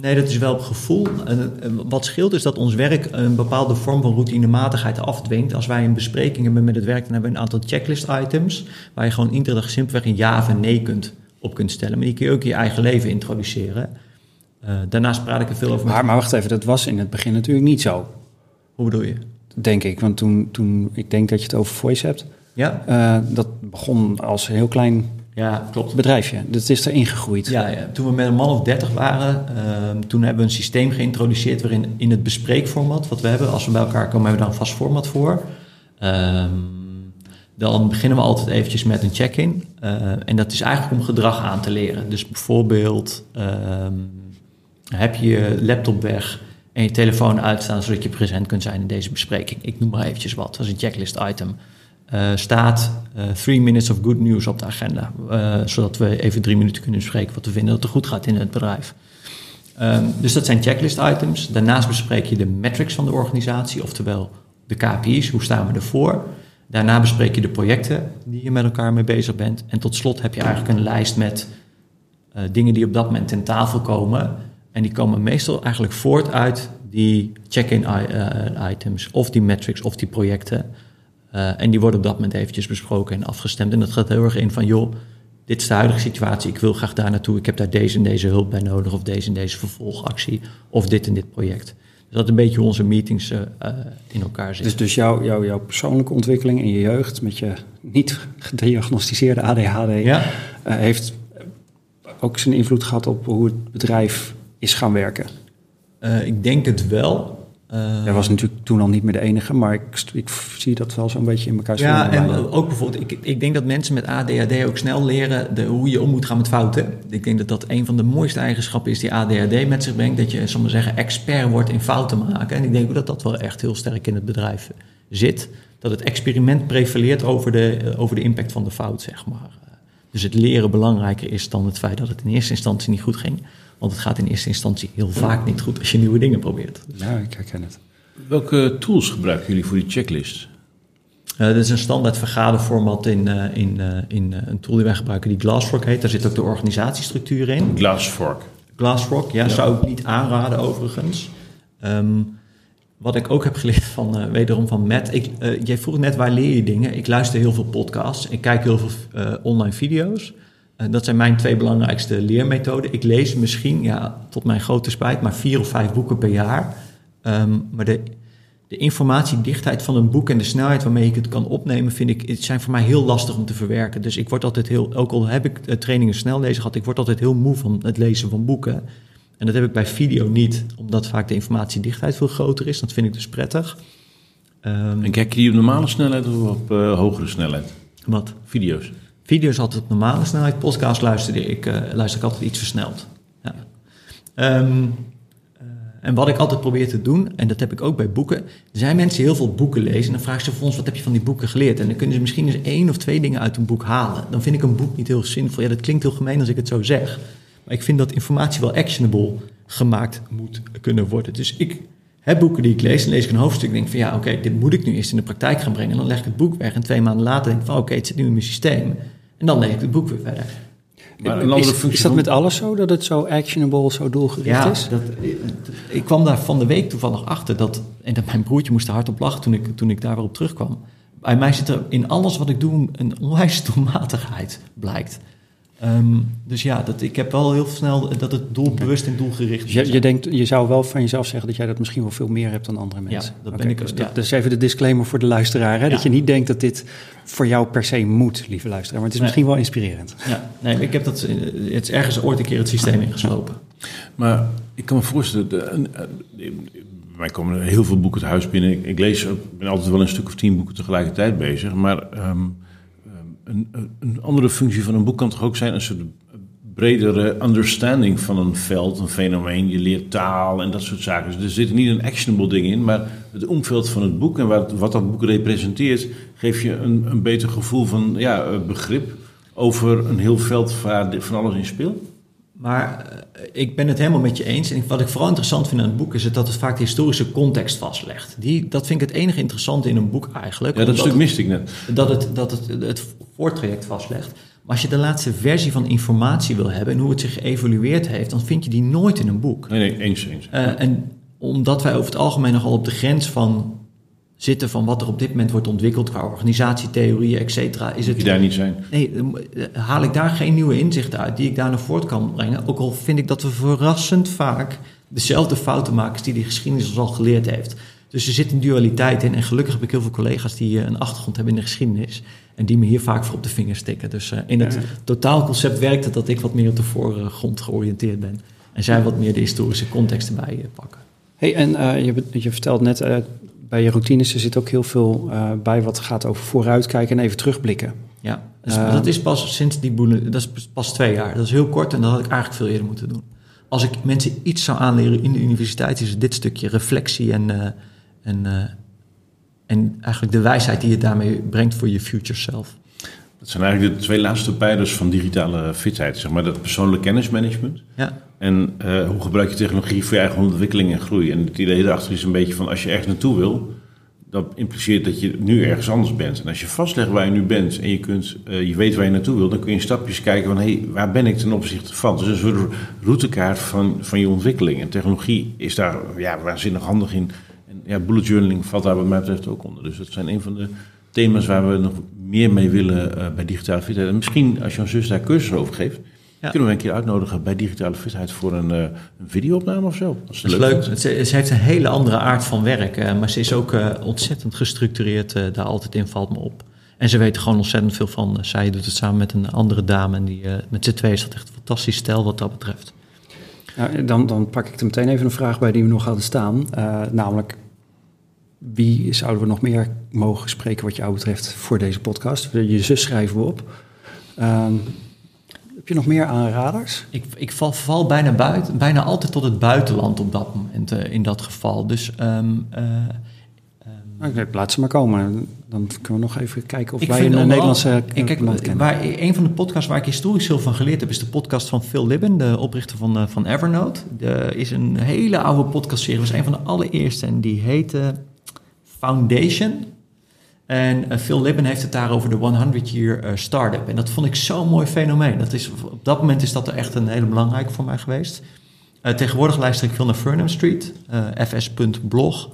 Nee, dat is wel op gevoel. En, wat scheelt is dat ons werk een bepaalde vorm van routinematigheid afdwingt. Als wij een bespreking hebben met het werk, dan hebben we een aantal checklist-items... waar je gewoon iedere dag simpelweg een ja of een nee kunt, op kunt stellen. Maar die kun je ook in je eigen leven introduceren. Eh, daarnaast praat ik er veel over. Maar, maar wacht even, dat was in het begin natuurlijk niet zo, Hoe bedoel je? denk ik. Want toen, toen ik denk dat je het over voice hebt, Ja? eh, dat begon als heel klein Ja, klopt. bedrijfje. Dat is erin gegroeid. Ja, ja, toen we met een man of dertig waren, ehm, toen hebben we een systeem geïntroduceerd waarin in het bespreekformat wat we hebben, als we bij elkaar komen, hebben we daar een vast format voor. Ehm, dan beginnen we altijd eventjes met een check-in. Eh, en dat is eigenlijk om gedrag aan te leren. Dus bijvoorbeeld, ehm, heb je je laptop weg en je telefoon uitstaan zodat je present kunt zijn in deze bespreking. Ik noem maar eventjes wat, dat is een checklist item. Eh, staat eh, three minutes of good news op de agenda. eh, zodat we even drie minuten kunnen bespreken wat we vinden dat er goed gaat in het bedrijf. Ehm, dus dat zijn checklist items. Daarnaast bespreek je de metrics van de organisatie, oftewel de KPI's, hoe staan we ervoor. Daarna bespreek je de projecten die je met elkaar mee bezig bent. En tot slot heb je eigenlijk een lijst met dingen die op dat moment ten tafel komen. En die komen meestal eigenlijk voort uit die check-in items, of die metrics, of die projecten. Eh, en die worden op dat moment eventjes besproken en afgestemd. En dat gaat heel erg in van, joh, dit is de huidige situatie, ik wil graag daar naartoe, ik heb daar deze en deze hulp bij nodig, of deze en deze vervolgactie, of dit en dit project. Dus dat is een beetje hoe onze meetings eh, eh, in elkaar zitten. Dus, dus jouw, jouw, jouw persoonlijke ontwikkeling in je jeugd met je niet gediagnosticeerde ADHD ja, heeft ook zijn invloed gehad op hoe het bedrijf is gaan werken. ik denk het wel. Eh, Jij was natuurlijk toen al niet meer de enige, maar ik, ik zie dat wel zo'n beetje in elkaar Ja, en bijna. ook bijvoorbeeld, ik, ik denk dat mensen met ADHD ook snel leren de, hoe je om moet gaan met fouten. Ik denk dat dat een van de mooiste eigenschappen is die ADHD met zich brengt. Dat je, maar zeggen, expert wordt in fouten maken. En ik denk ook dat dat wel echt heel sterk in het bedrijf zit. Dat het experiment prevaleert over de, eh, over de impact van de fout, zeg maar. Dus het leren belangrijker is dan het feit dat het in eerste instantie niet goed ging. Want het gaat in eerste instantie heel vaak niet goed als je nieuwe dingen probeert. Ja, ik herken het. Welke tools gebruiken jullie voor die checklist? Dit is een standaard vergaderformat in, eh, in, eh, in eh, een tool die wij gebruiken die Glassfork heet. Daar zit ook de organisatiestructuur in. Glassfork. Glassfork, ja, zou ik niet aanraden overigens. Ehm, wat ik ook heb geleerd van, eh, wederom van Matt. Ik, eh, jij vroeg net waar leer je dingen. Ik luister heel veel podcasts. Ik kijk heel veel eh, online video's. Eh, dat zijn mijn twee belangrijkste leermethoden. Ik lees misschien, ja, tot mijn grote spijt, maar vier of vijf boeken per jaar. Ehm, maar de, de informatiedichtheid van een boek en de snelheid waarmee ik het kan opnemen, vind ik, het zijn voor mij heel lastig om te verwerken. Dus ik word altijd heel, ook al heb ik eh, trainingen snel lezen gehad, ik word altijd heel moe van het lezen van boeken. En dat heb ik bij video niet, omdat vaak de informatiedichtheid veel groter is. Dat vind ik dus prettig. Ehm, En kijk je die op normale snelheid of op eh, hogere snelheid? wat? Video's. Video's altijd op normale snelheid. Podcast luisterde ik, eh, luister ik altijd iets versneld. Ja. Ehm, eh, en wat ik altijd probeer te doen, en dat heb ik ook bij boeken. Zijn mensen heel veel boeken lezen. En dan vraag ik ze ons, wat heb je van die boeken geleerd? En dan kunnen ze misschien eens één of twee dingen uit een boek halen. Dan vind ik een boek niet heel zinvol. Ja, dat klinkt heel gemeen als ik het zo zeg. Maar ik vind dat informatie wel actionable gemaakt moet kunnen worden. Dus ik heb boeken die ik lees. Dan lees ik een hoofdstuk en denk van ja, oké, dit moet ik nu eerst in de praktijk gaan brengen. En dan leg ik het boek weg. En twee maanden later denk ik van oké, het zit nu in mijn systeem. En dan lees ik het boek weer verder. Maar Is, dat met alles zo, dat het zo actionable, zo doelgericht Ja, is? dat, ik kwam daar van de week toevallig achter dat, en dat mijn broertje moest er hard op lachen toen ik, toen ik daar weer op terugkwam. Bij mij zit er in alles wat ik doe een onwijs doelmatigheid, blijkt. Ehm, dus ja, dat, ik heb wel heel snel dat het doelbewust en doelgericht Dus je, je, denkt, je zou wel van jezelf zeggen dat jij dat misschien wel veel meer hebt dan andere mensen. dat Oké, ben ik- Dus ja. dat, dat is even de disclaimer voor de luisteraar. Hè? Dat Ja. je niet denkt dat dit voor jou per se moet, lieve luisteraar. Maar het is Nee. misschien wel inspirerend. Ja, nee, ik heb dat, eh, het is ergens ooit een keer het systeem ingeslopen. Maar ik kan me voorstellen, de, bij mij komen er heel veel boeken het huis binnen. Ik, ik lees, ben altijd wel een stuk of tien boeken tegelijkertijd bezig. Maar ehm, een, een- andere functie van een boek kan toch ook zijn een soort bredere understanding van een veld, een fenomeen. Je leert taal en dat soort zaken. Dus er zit niet een actionable ding in, maar het omveld van het boek en wat, wat dat boek representeert, geeft je een, een beter gevoel van ja, eh, begrip over een heel veld waar van alles in speelt. Maar eh, ik ben het helemaal met je eens. En wat ik vooral interessant vind aan het boek is het dat het vaak de historische context vastlegt. Die, dat vind ik het enige interessante in een boek eigenlijk. Ja, dat stuk miste ik net. Dat het, dat het het voortraject vastlegt. Maar als je de laatste versie van informatie wil hebben en hoe het zich geëvolueerd heeft, dan vind je die nooit in een boek. Nee, nee, eens, eens. Uh, en omdat wij over het algemeen nogal op de grens van zitten van wat er op dit moment wordt ontwikkeld qua organisatietheorieën, et cetera. Is het, je daar niet zijn? Nee, haal ik daar geen nieuwe inzichten uit die ik daar naar voort kan brengen. Ook al vind ik dat we verrassend vaak dezelfde fouten maken als die die geschiedenis ons al geleerd heeft. Dus er zit een dualiteit in. En gelukkig heb ik heel veel collega's die een achtergrond hebben in de geschiedenis. En die me hier vaak voor op de vingers stikken. Dus uh, in het ja. totaalconcept werkt het dat ik wat meer op de voorgrond georiënteerd ben. En zij wat meer de historische context erbij pakken. Hey, en uh, je, je vertelt net, uh, bij je routines er zit ook heel veel bij wat gaat over vooruitkijken en even terugblikken. Ja, dus dat is pas sinds die boelen, dat is pas twee jaar. Dat is heel kort en dat had ik eigenlijk veel eerder moeten doen. Als ik mensen iets zou aanleren in de universiteit, is het dit stukje reflectie en, en en eigenlijk de wijsheid die je daarmee brengt voor je future self. Dat zijn eigenlijk de twee laatste pijlers van digitale fitheid. Zeg maar dat persoonlijk kennismanagement. Ja. En uh, hoe gebruik je technologie voor je eigen ontwikkeling en groei. En het idee daarachter is een beetje van als je ergens naartoe wil, dat impliceert dat je nu ergens anders bent. En als je vastlegt waar je nu bent en je, kunt, uh, je weet waar je naartoe wil, dan kun je in stapjes kijken van hé, hey, waar ben ik ten opzichte van? Dus een soort routekaart van, van je ontwikkeling. En technologie is daar ja, waanzinnig handig in ja, bullet journaling valt daar wat mij betreft ook onder. Dus dat zijn een van de thema's waar we nog meer mee willen uh, bij digitale fitheid. En misschien als jouw zus daar cursus over geeft, ja. kunnen we een keer uitnodigen bij digitale fitheid voor een, uh, een videoopname of zo. Dat is, leuk. Het, ze, ze, heeft een hele andere aard van werk, uh, maar ze is ook ontzettend gestructureerd daar altijd in, valt me op. En ze weten gewoon ontzettend veel van. Zij doet het samen met een andere dame en die, met z'n twee is dat echt een fantastisch stijl wat dat betreft. Nou, dan, dan pak ik er meteen even een vraag bij die we nog hadden staan. namelijk, wie zouden we nog meer mogen spreken wat jou betreft voor deze podcast? Je zus schrijven we op. Um, heb je nog meer aanraders? Ik, ik val, val bijna, buiten, bijna altijd tot het buitenland op dat moment, uh, in dat geval. Dus... Um, uh, laat ze maar komen. Dan kunnen we nog even kijken of ik wij een Nederlandse ik, kijk, waar, Een van de podcasts waar ik historisch veel van geleerd heb... is de podcast van Phil Libben, de oprichter van, van Evernote. Er is een hele oude podcastserie. was een van de allereerste en die heette... Foundation. En uh, Phil Libben heeft het daar over de 100 Year uh, Startup. En dat vond ik zo'n mooi fenomeen. Dat is, op dat moment is dat er echt een hele belangrijke voor mij geweest. Uh, tegenwoordig luister ik veel naar Furnham Street, fs.blog.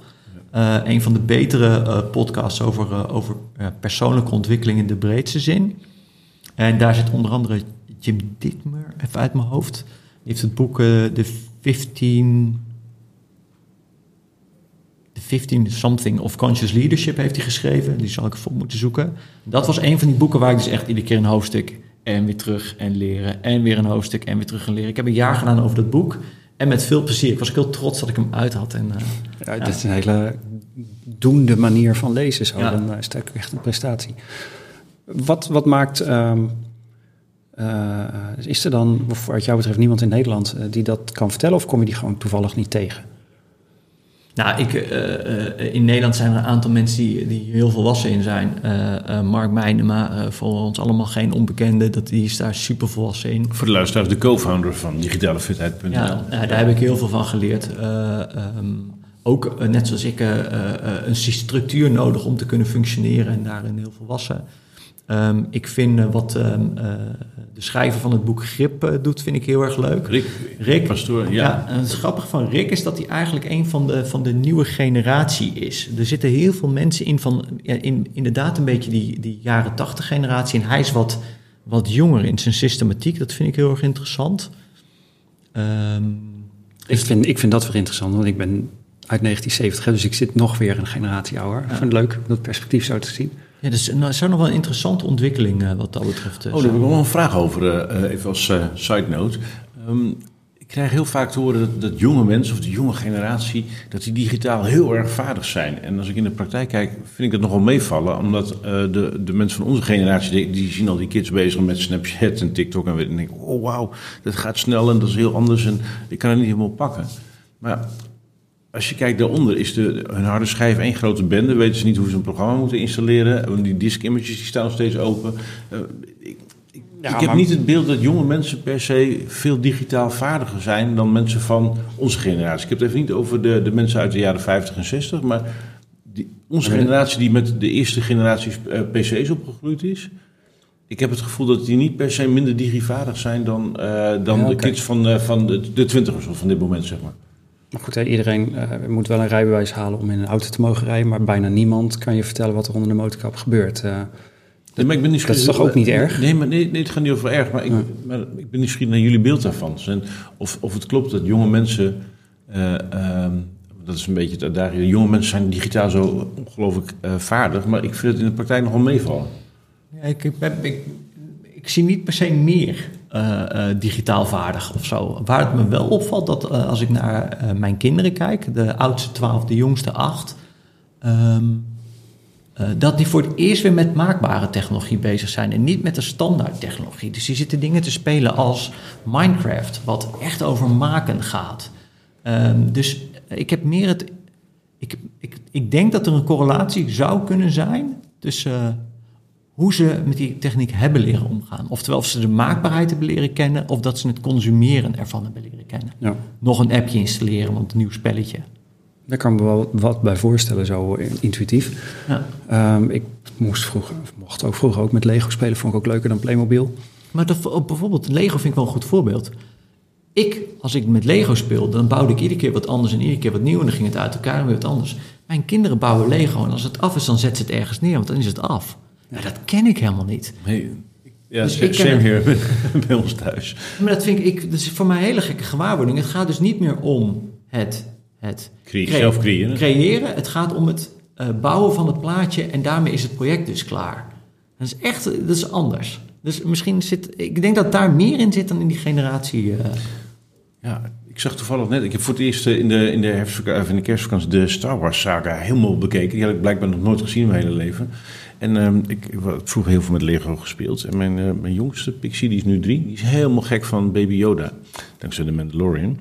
een van de betere podcasts over, over persoonlijke ontwikkeling in de breedste zin. En daar zit onder andere Jim Dittmer, even uit mijn hoofd. Die heeft het boek The 15 15 Something of Conscious Leadership heeft hij geschreven. Die zal ik ervoor moeten zoeken. Dat was een van die boeken waar ik dus echt iedere keer een hoofdstuk en weer terug en leren. En weer een hoofdstuk en weer terug en leren. Ik heb een jaar gedaan over dat boek. En met veel plezier. Ik was ook heel trots dat ik hem uit had. En, uh, ja, ja. Dit is een hele doende manier van lezen. Zo. Ja. Dan is het echt een prestatie. Wat, wat maakt... Um, uh, is er dan, wat jou betreft, niemand in Nederland die dat kan vertellen? Of kom je die gewoon toevallig niet tegen? Nou, ik, uh, uh, in Nederland zijn er een aantal mensen die, die heel volwassen in zijn. Uh, Mark Meijnema, voor ons allemaal geen onbekende, dat, die is daar super volwassen in. Voor de luisteraars, de co-founder van digitalefitheid.nl. Ja, daar heb ik heel veel van geleerd. Um, ook, net zoals ik, een structuur nodig om te kunnen functioneren en daarin heel volwassen. Um, ik vind uh, wat um, uh, de schrijver van het boek Grip uh, doet, vind ik heel erg leuk. Rick, Rick Pastoor, ja. ja. En het grappige van Rick is dat hij eigenlijk een van de, van de nieuwe generatie is. Er zitten heel veel mensen in van, ja, in, inderdaad een beetje die, die jaren tachtig generatie. En hij is wat, wat jonger in zijn systematiek. Dat vind ik heel erg interessant. Um, ik, vind, ik vind dat weer interessant, want ik ben uit 1970, dus ik zit nog weer een generatie ouder. Ja. Ik vind het leuk om dat perspectief zo te zien. Ja, dus nou, is nog wel een interessante ontwikkeling uh, wat dat betreft. Uh, oh, daar heb ik nog wel een vraag over, uh, even als side note. Um, ik krijg heel vaak te horen dat, dat jonge mensen of de jonge generatie, dat die digitaal heel erg vaardig zijn. En als ik in de praktijk kijk, vind ik dat nogal meevallen. Omdat de, de mensen van onze generatie, die, die, zien al die kids bezig met Snapchat en TikTok. En, en denken, oh wauw, dat gaat snel en dat is heel anders en ik kan het niet helemaal pakken. Maar als je kijkt daaronder, is de, hun harde schijf één grote bende. Weten ze niet hoe ze een programma moeten installeren. Die disk images die staan steeds open. Uh, ik, ik heb niet het beeld dat jonge mensen per se veel digitaal vaardiger zijn dan mensen van onze generatie. Ik heb het even niet over de, de mensen uit de jaren 50 en 60, maar die, onze generatie die met de eerste generatie uh, PC's opgegroeid is. Ik heb het gevoel dat die niet per se minder digivaardig zijn dan, uh, dan ja, de kids van, van de, de twintigers van dit moment, zeg maar. Maar goed, hè, iedereen moet wel een rijbewijs halen om in een auto te mogen rijden, maar bijna niemand kan je vertellen wat er onder de motorkap gebeurt. Nee, maar ik ben niet dat is toch ook niet erg? Nee, maar nee, nee, het gaat niet over erg. Maar ik, maar ik ben nieuwsgierig naar jullie beeld daarvan. En of, of het klopt dat jonge mensen... Uh, uh, dat is een beetje het uitdaging. Jonge mensen zijn digitaal zo ongelooflijk uh, vaardig. Maar ik vind het in de praktijk nogal meevallen. Ja, ik, ik, ik, ik, zie niet per se meer digitaal vaardig of zo. Waar het me wel opvalt, dat als ik naar mijn kinderen kijk... de oudste 12, de jongste 8... Um, uh, dat die voor het eerst weer met maakbare technologie bezig zijn en niet met de standaard technologie. Dus die zitten dingen te spelen als Minecraft, wat echt over maken gaat. Um, dus ik heb meer het. Ik, ik, ik denk dat er een correlatie zou kunnen zijn tussen hoe ze met die techniek hebben leren omgaan. Oftewel, of ze de maakbaarheid hebben leren kennen, of dat ze het consumeren ervan hebben leren kennen. Ja. Nog een appje installeren, want een nieuw spelletje. Daar kan ik me wel wat bij voorstellen, zo intuïtief. Ja. Um, ik moest vroeger, mocht ook vroeger ook met Lego spelen, vond ik ook leuker dan Playmobil. Maar dat, bijvoorbeeld, Lego vind ik wel een goed voorbeeld. Ik, als ik met Lego speel, dan bouwde ik iedere keer wat anders en iedere keer wat nieuw en dan ging het uit elkaar en weer wat anders. Mijn kinderen bouwen Lego en als het af is, dan zetten ze het ergens neer, want dan is het af. Dat ken ik helemaal niet. Nee. Ja, dus ik same hier bij ons thuis. Maar dat vind ik, dat is voor mij een hele gekke gewaarwording. Het gaat dus niet meer om het het Cre zelf creëren. creëren. Het gaat om het uh, bouwen van het plaatje en daarmee is het project dus klaar. Dat is echt dat is anders. Dus misschien zit, ik denk dat daar meer in zit dan in die generatie. Uh... Ja, ik zag toevallig net, ik heb voor het eerst in de, in de, herfstvakantie, in de kerstvakantie de Star Wars saga helemaal bekeken. Die had ik blijkbaar nog nooit gezien in mijn hele leven. En uh, ik, heb vroeger heel veel met Lego gespeeld. En mijn, uh, mijn jongste, Pixie, die is nu drie, die is helemaal gek van Baby Yoda. Dankzij de Mandalorian.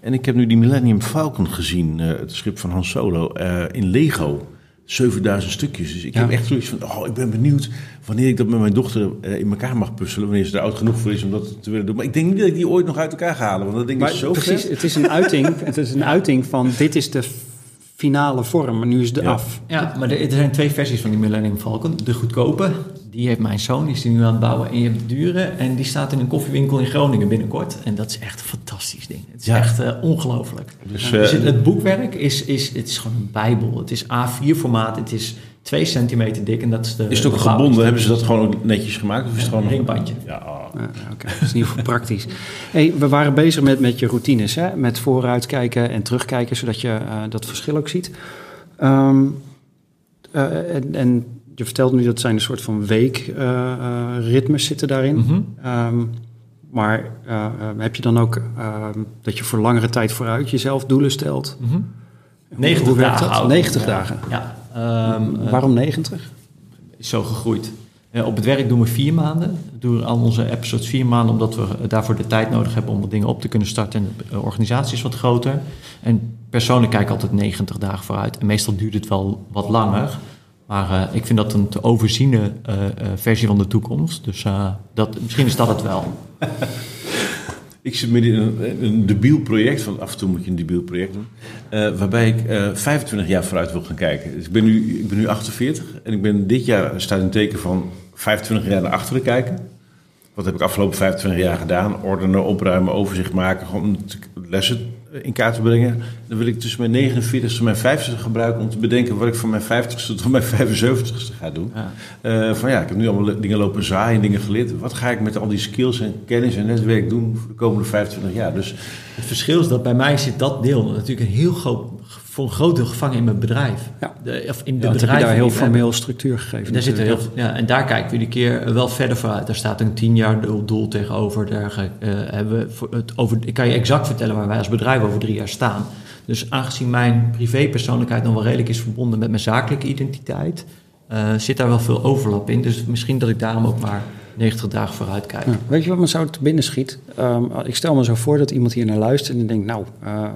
En ik heb nu die Millennium Falcon gezien, uh, het schip van Han Solo, uh, in Lego. 7000 stukjes. Dus ik ja. heb echt zoiets van, oh, ik ben benieuwd wanneer ik dat met mijn dochter in elkaar mag puzzelen. Wanneer ze er oud genoeg voor is om dat te willen doen. Maar ik denk niet dat ik die ooit nog uit elkaar ga halen. Want dat ding maar is zo precies, vet. Het is een uiting, het is een uiting van, dit is de finale vorm, maar nu is de ja. af. Ja, maar er, er, zijn twee versies van die Millennium Falcon. De goedkope, die heeft mijn zoon, die is die nu aan het bouwen. En je hebt de dure, en die staat in een koffiewinkel in Groningen binnenkort. En dat is echt een fantastisch ding. Het is ja. echt uh, ongelooflijk. Dus, uh, dus het, het, boekwerk is, is, het is gewoon een bijbel. Het is A4 formaat, het is 2 centimeter dik en dat is de... Is het ook gebonden? Hebben ze dat gewoon netjes gemaakt? Of is het gewoon een ringbandje? Ja, oh. Ja Oké, okay. dat is in ieder geval praktisch. Hey, we waren bezig met, met je routines, hè? met vooruitkijken en terugkijken, zodat je uh, dat verschil ook ziet. Um, uh, en, en, je vertelt nu dat zijn een soort van weekritmes uh, zitten daarin. Mm -hmm. um, maar heb je dan ook dat je voor langere tijd vooruit jezelf doelen stelt? Mm -hmm. 90 Hoe dagen. Dat? 90 dagen. Ja. Um, Waarom 90? Is zo gegroeid. Uh, op het werk doen we vier maanden. We doen al onze episodes vier maanden, omdat we daarvoor de tijd nodig hebben om wat dingen op te kunnen starten. En de organisatie is wat groter. En persoonlijk kijk ik altijd 90 dagen vooruit. En meestal duurt het wel wat langer. Maar uh, ik vind dat een te overziene versie van de toekomst. Dus dat, misschien is dat het wel. ik zit midden in een, debiel project, van af en toe moet je een debiel project doen, uh, waarbij ik uh, 25 jaar vooruit wil gaan kijken. Dus ik ben, nu, ik ben nu 48 en ik ben dit jaar staat een teken van 25 jaar naar achteren kijken. Wat heb ik afgelopen 25 jaar gedaan? Ordenen, opruimen, overzicht maken, gewoon lessen in kaart te brengen. Dan wil ik tussen mijn 49ste en mijn 50ste gebruiken om te bedenken wat ik van mijn 50ste tot mijn 75ste ga doen. Ja. Eh, van ja, ik heb nu allemaal dingen lopen zaaien, dingen geleerd. Wat ga ik met al die skills en kennis en netwerk doen voor de komende 25 jaar? Dus Het verschil is dat bij mij zit dat deel natuurlijk een heel groot, voor een groot deel gevangen in mijn bedrijf. Ja. De, of in de Ja, dat heb je bedrijven daar heel die formeel structuur gegeven. Daar zitten heel, ja, en daar kijken we iedere keer wel verder vooruit. Daar staat een tien jaar doel, doel tegenover. Daar eh, hebben we voor het over, ik kan je exact vertellen waar wij als bedrijf over drie jaar staan. Dus aangezien mijn privépersoonlijkheid nog wel redelijk is verbonden met mijn zakelijke identiteit, eh, zit daar wel veel overlap in. Dus misschien dat ik daarom ook maar 90 dagen vooruit kijk. Ja. Weet je wat me zo te binnen schiet? Ehm, ik stel me zo voor dat iemand hier naar luistert en denkt, nou, eh,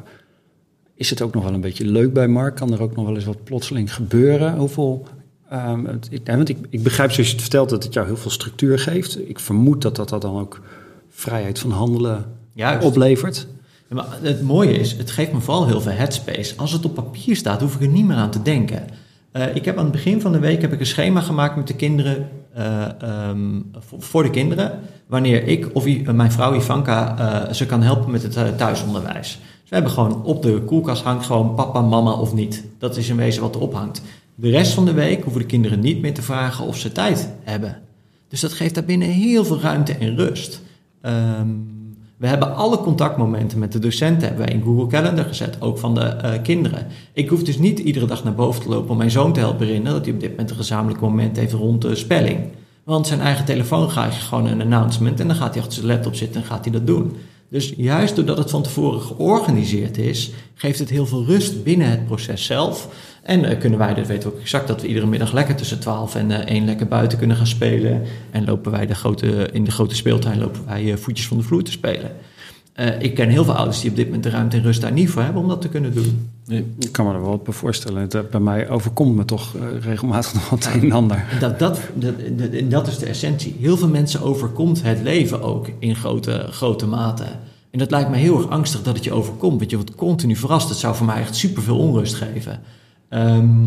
is het ook nog wel een beetje leuk bij Mark? Kan er ook nog wel eens wat plotseling gebeuren? Hoeveel... ehm, het- ik, want ik, ik begrijp zoals je het vertelt dat het jou heel veel structuur geeft. Ik vermoed dat dat, dat dan ook vrijheid van handelen Juist. oplevert. Maar het mooie is, het geeft me vooral heel veel headspace. Als het op papier staat, hoef ik er niet meer aan te denken. Eh, ik heb aan het begin van de week heb ik een schema gemaakt met de kinderen, eh, ehm, voor, de kinderen, wanneer ik of mijn vrouw Ivanka eh, ze kan helpen met het thuisonderwijs. Dus hebben gewoon op de koelkast hangt gewoon papa, mama of niet. Dat is in wezen wat erop hangt. De rest van de week hoeven de kinderen niet meer te vragen of ze tijd hebben. Dus dat geeft daarbinnen heel veel ruimte en rust. Ehm, we hebben alle contactmomenten met de docenten hebben wij in Google Calendar gezet, ook van de eh, kinderen. Ik hoef dus niet iedere dag naar boven te lopen om mijn zoon te helpen herinneren dat hij op dit moment een gezamenlijk moment heeft rond de spelling. Want zijn eigen telefoon gaat gewoon een announcement en dan gaat hij achter zijn laptop zitten en gaat hij dat doen. Dus juist doordat het van tevoren georganiseerd is, geeft het heel veel rust binnen het proces zelf. En eh, kunnen wij, dat weten we ook exact, dat we iedere middag lekker tussen 12 en eh 1 lekker buiten kunnen gaan spelen. En lopen wij de grote, in de grote speeltuin lopen wij eh, voetjes van de vloer te spelen. Ik ken heel veel ouders die op dit moment de ruimte en rust daar niet voor hebben om dat te kunnen doen. Ik kan me er wel wat bij voorstellen. Het, bij mij overkomt me toch regelmatig nog wat een en ander. Dat, dat, dat, dat, dat is de essentie. Heel veel mensen overkomt het leven ook in grote, grote mate. En dat lijkt me heel erg angstig dat het je overkomt. Want je wordt continu verrast. Dat zou voor mij echt superveel onrust geven. Ehm,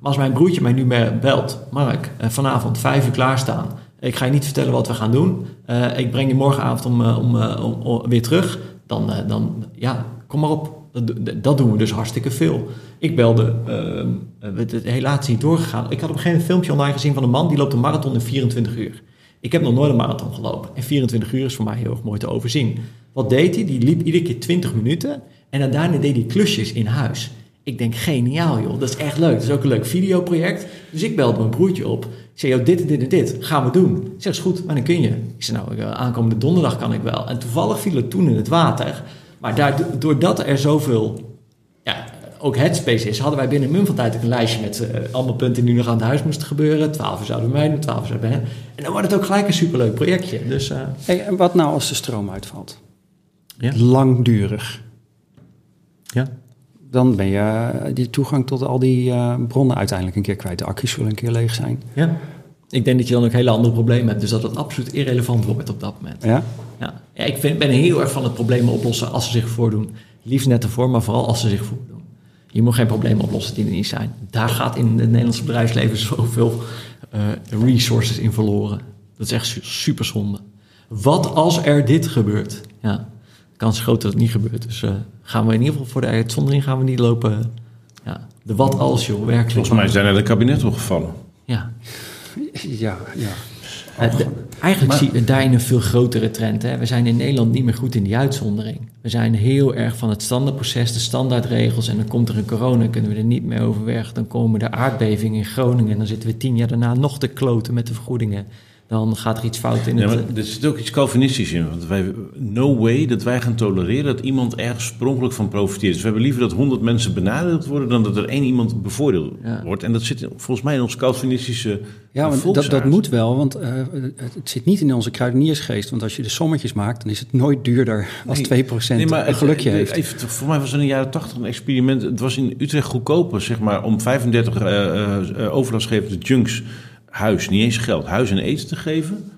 maar als mijn broertje mij nu belt, Mark, eh, vanavond vijf uur klaarstaan. Ik ga je niet vertellen wat we gaan doen. Eh, ik breng je morgenavond om, eh, om, om, weer terug. Dan, dan, ja, kom maar op. Dat, dat doen we dus hartstikke veel. Ik belde, eh, het, helaas niet doorgegaan. Ik had op een gegeven moment een filmpje online gezien van een man die loopt een marathon in 24 uur. Ik heb nog nooit een marathon gelopen. En 24 uur is voor mij heel erg mooi te overzien. Wat deed hij? Die liep iedere keer 20 minuten. En daarna deed hij klusjes in huis. Ik denk, geniaal joh, dat is echt leuk. Dat is ook een leuk videoproject. Dus ik belde mijn broertje op. Ik zei, joh, dit en dit en dit gaan we doen. Ik zeg, is goed, maar dan kun je. Ik zei, nou, eh, aankomende donderdag kan ik wel. En toevallig viel het toen in het water. Maar doordat er zoveel ja, ook headspace is, hadden wij binnen een mum van tijd ook een lijstje met eh, allemaal punten die nu nog aan het huis moesten gebeuren. 12 uur zouden wij doen, 12 uur zouden wij hen. En dan wordt het ook gelijk een superleuk projectje. Dus eh, Hey, en wat nou als de stroom uitvalt? Ja. Langdurig. ja. Dan ben je eh, die toegang tot al die eh, bronnen uiteindelijk een keer kwijt. De accu's zullen een keer leeg zijn. ja. Ik denk dat je dan ook hele andere problemen hebt. Dus dat het absoluut irrelevant wordt op dat moment. Ja? Ja, ja ik vind, ben heel erg van het problemen oplossen als ze zich voordoen. Liefst net ervoor, maar vooral als ze zich voordoen. Je moet geen problemen oplossen die er niet zijn. Daar gaat in het Nederlandse bedrijfsleven zoveel eh resources in verloren. Dat is echt su- super zonde. Wat als er dit gebeurt? Ja, de kans is groot dat het niet gebeurt. Dus gaan we in ieder geval voor de uitzondering gaan we niet lopen. Ja, de wat als joh, werkelijk. volgens mij zijn er de kabinetten gevallen. Ja, Ja, ja. Eh, de- eigenlijk zie je daarin een veel grotere trend. Hè? We zijn in Nederland niet meer goed in die uitzondering. We zijn heel erg van het standaardproces, de standaardregels. En dan komt er een corona, kunnen we er niet meer over weg. Dan komen er aardbevingen in Groningen. En dan zitten we tien jaar daarna nog te kloten met de vergoedingen. Dan gaat er iets fout in Ja, het... maar er zit ook iets Calvinistisch in. Want wij, no way dat wij gaan tolereren dat iemand ergens oorspronkelijk van profiteert. Dus we hebben liever dat 100 mensen benadeeld worden dan dat er één iemand bevoordeeld Ja. wordt. En dat zit volgens mij in ons Calvinistische Ja, eh, want dat, dat moet wel, want eh, het, zit niet in onze kruideniersgeest. Want als je de sommetjes maakt, dan is het nooit duurder als 2% Nee, maar een gelukje het- heeft. Even, voor mij was er in de jaren 80 een experiment. Het was in Utrecht goedkoper, zeg maar, om 35 eh, eh, eh, overlastgevende junks huis, niet eens geld, huis en eten te geven.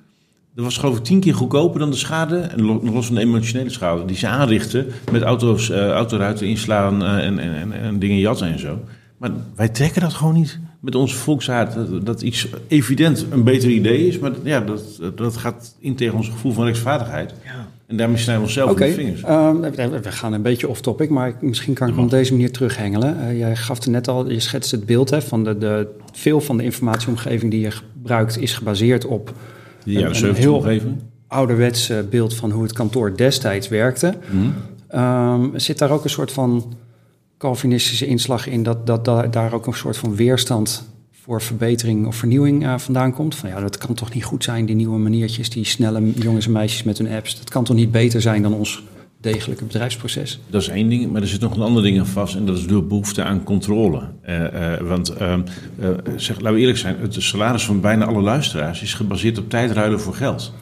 Dat was geloof ik tien keer goedkoper dan de schade, en lo- los van de emotionele schade, die ze aanrichten met auto's, eh, autoruiten inslaan eh, en, en, en, en dingen jatten en zo. Maar wij trekken dat gewoon niet met onze volksaard. Dat, iets evident een beter idee is, maar ja, dat, dat gaat in tegen ons gevoel van rechtsvaardigheid. En daarmee snijden we onszelf in de vingers. ehm, we- gaan een beetje off-topic, maar misschien kan ik hem op deze manier terughengelen. Eh, jij gaf het net al, je schetst het beeld hè, van de, de, veel van de informatieomgeving die je gebruikt is gebaseerd op jaren een 70 heel- ouderwets beeld van hoe het kantoor destijds werkte. Mhm. Ehm, zit daar ook een soort van Calvinistische inslag in dat, dat, da- daar ook een soort van weerstand voor verbetering of vernieuwing eh, vandaan komt? Van ja, dat kan toch niet goed zijn, die nieuwe maniertjes, die snelle jongens en meisjes met hun apps. Dat kan toch niet beter zijn dan ons degelijke bedrijfsproces? Dat is één ding, maar er zit nog een ander ding aan vast en dat is de behoefte aan controle. Eh, eh, want ehm, eh, zeg, laten we eerlijk zijn, het salaris van bijna alle luisteraars is gebaseerd op tijdruilen voor geld.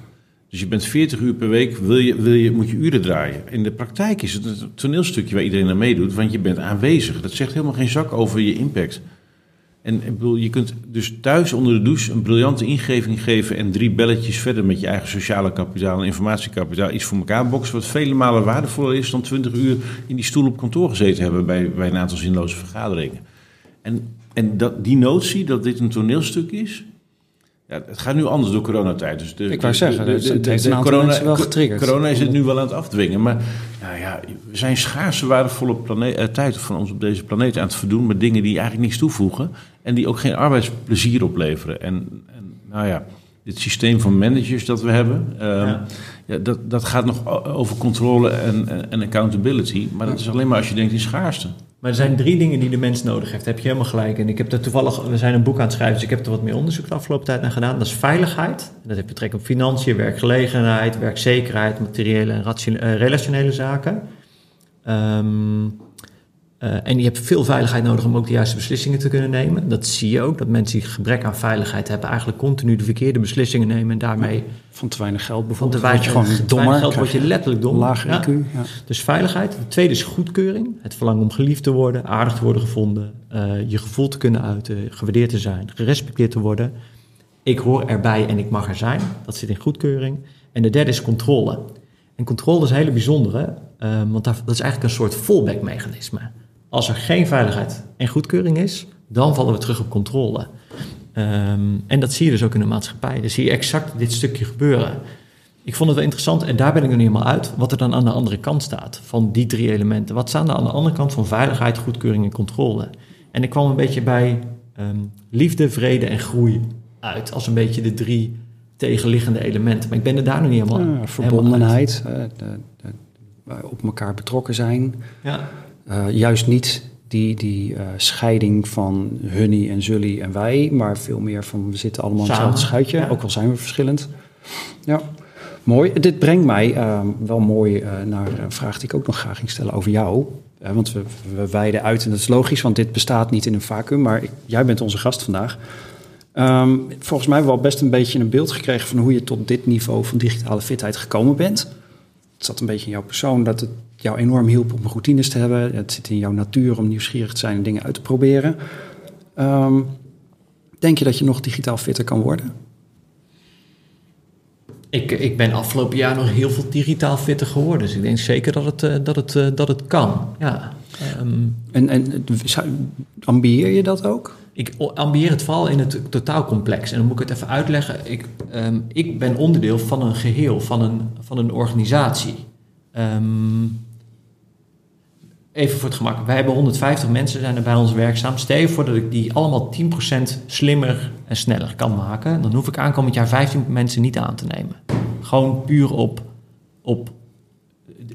Dus je bent 40 uur per week, wil je, wil je, moet je uren draaien. In de praktijk is het een toneelstukje waar iedereen aan meedoet, want je bent aanwezig. Dat zegt helemaal geen zak over je impact. En ik bedoel, je kunt dus thuis onder de douche een briljante ingeving geven en drie belletjes verder met je eigen sociale kapitaal en informatiekapitaal iets voor elkaar boksen, wat vele malen waardevoller is dan 20 uur in die stoel op kantoor gezeten hebben bij, bij een aantal zinloze vergaderingen. En, en dat, die notie dat dit een toneelstuk is, ja, het gaat nu anders door coronatijd. Dus de, Ik wou zeggen, het heeft een aantal corona, wel getriggerd. Corona is het nu wel aan het afdwingen, maar nou ja, we zijn schaarse waardevolle plane- eh, tijd van ons op deze planeet aan het verdoen met dingen die eigenlijk niks toevoegen en die ook geen arbeidsplezier opleveren. En, en nou ja, dit systeem van managers dat we hebben, ehm, Ja. ja. dat, dat gaat nog over controle en, en, en accountability, maar dat is alleen maar als je denkt in schaarste. Maar er zijn drie dingen die de mens nodig heeft. Daar heb je helemaal gelijk. En ik heb er toevallig, we zijn een boek aan het schrijven, dus ik heb er wat meer onderzoek de afgelopen tijd naar gedaan. Dat is veiligheid. En dat heeft betrekking op financiën, werkgelegenheid, werkzekerheid, materiële en eh, relationele zaken. Ehm, eh, en je hebt veel veiligheid nodig om ook de juiste beslissingen te kunnen nemen. Dat zie je ook, dat mensen die gebrek aan veiligheid hebben, eigenlijk continu de verkeerde beslissingen nemen en daarmee Van te weinig geld van te bijvoorbeeld. weinig, word je gewoon te weinig dommer. geld word je letterlijk dom. Lager Ja. IQ. Ja. Dus veiligheid. De tweede is goedkeuring. Het verlangen om geliefd te worden, aardig te worden gevonden, eh, je gevoel te kunnen uiten, gewaardeerd te zijn, gerespecteerd te worden. Ik hoor erbij en ik mag er zijn. Dat zit in goedkeuring. En de derde is controle. En controle is een hele bijzondere, eh, want dat is eigenlijk een soort fallback mechanisme. Als er geen veiligheid en goedkeuring is, dan vallen we terug op controle. Ehm, en dat zie je dus ook in de maatschappij. Dan zie je exact dit stukje gebeuren. Ik vond het wel interessant, en daar ben ik nog niet helemaal uit, wat er dan aan de andere kant staat van die drie elementen. Wat staan er aan de andere kant van veiligheid, goedkeuring en controle? En ik kwam een beetje bij ehm, liefde, vrede en groei uit, als een beetje de drie tegenliggende elementen. Maar ik ben er daar nog niet helemaal, Ja, helemaal uit. verbondenheid, eh, de, de- de- op elkaar betrokken zijn. Ja, Eh, juist niet die, die eh, scheiding van hunnie en zully en wij, maar veel meer van we zitten allemaal in hetzelfde schuitje, ja. ook al zijn we verschillend. Ja, mooi. Dit brengt mij eh, wel mooi eh, naar een vraag die ik ook nog graag ging stellen over jou. Want we, we wijden uit en dat is logisch, want dit bestaat niet in een vacuüm, maar ik- jij bent onze gast vandaag. Ehm, volgens mij hebben we al best een beetje een beeld gekregen van hoe je tot dit niveau van digitale fitheid gekomen bent. Het zat een beetje in jouw persoon dat het jou enorm hielp om routines te hebben. Het zit in jouw natuur om nieuwsgierig te zijn en dingen uit te proberen. Ehm, denk je dat je nog digitaal fitter kan worden? ik, ik ben afgelopen jaar nog heel veel digitaal fitter geworden. Dus ik denk zeker dat het, eh, dat het, eh, dat het kan. Ja. Ehm, En, en ambieer je dat ook? Ik ambieer het vooral in het totaalcomplex. En dan moet ik het even uitleggen. Ik, ehm, ik ben onderdeel van een geheel, van een, van een organisatie. Even voor het gemak. Wij hebben 150 mensen zijn er bij ons werkzaam. Stel je voor dat ik die allemaal 10% slimmer en sneller kan maken. Dan hoef ik aankomend jaar 15 mensen niet aan te nemen. Gewoon puur op... op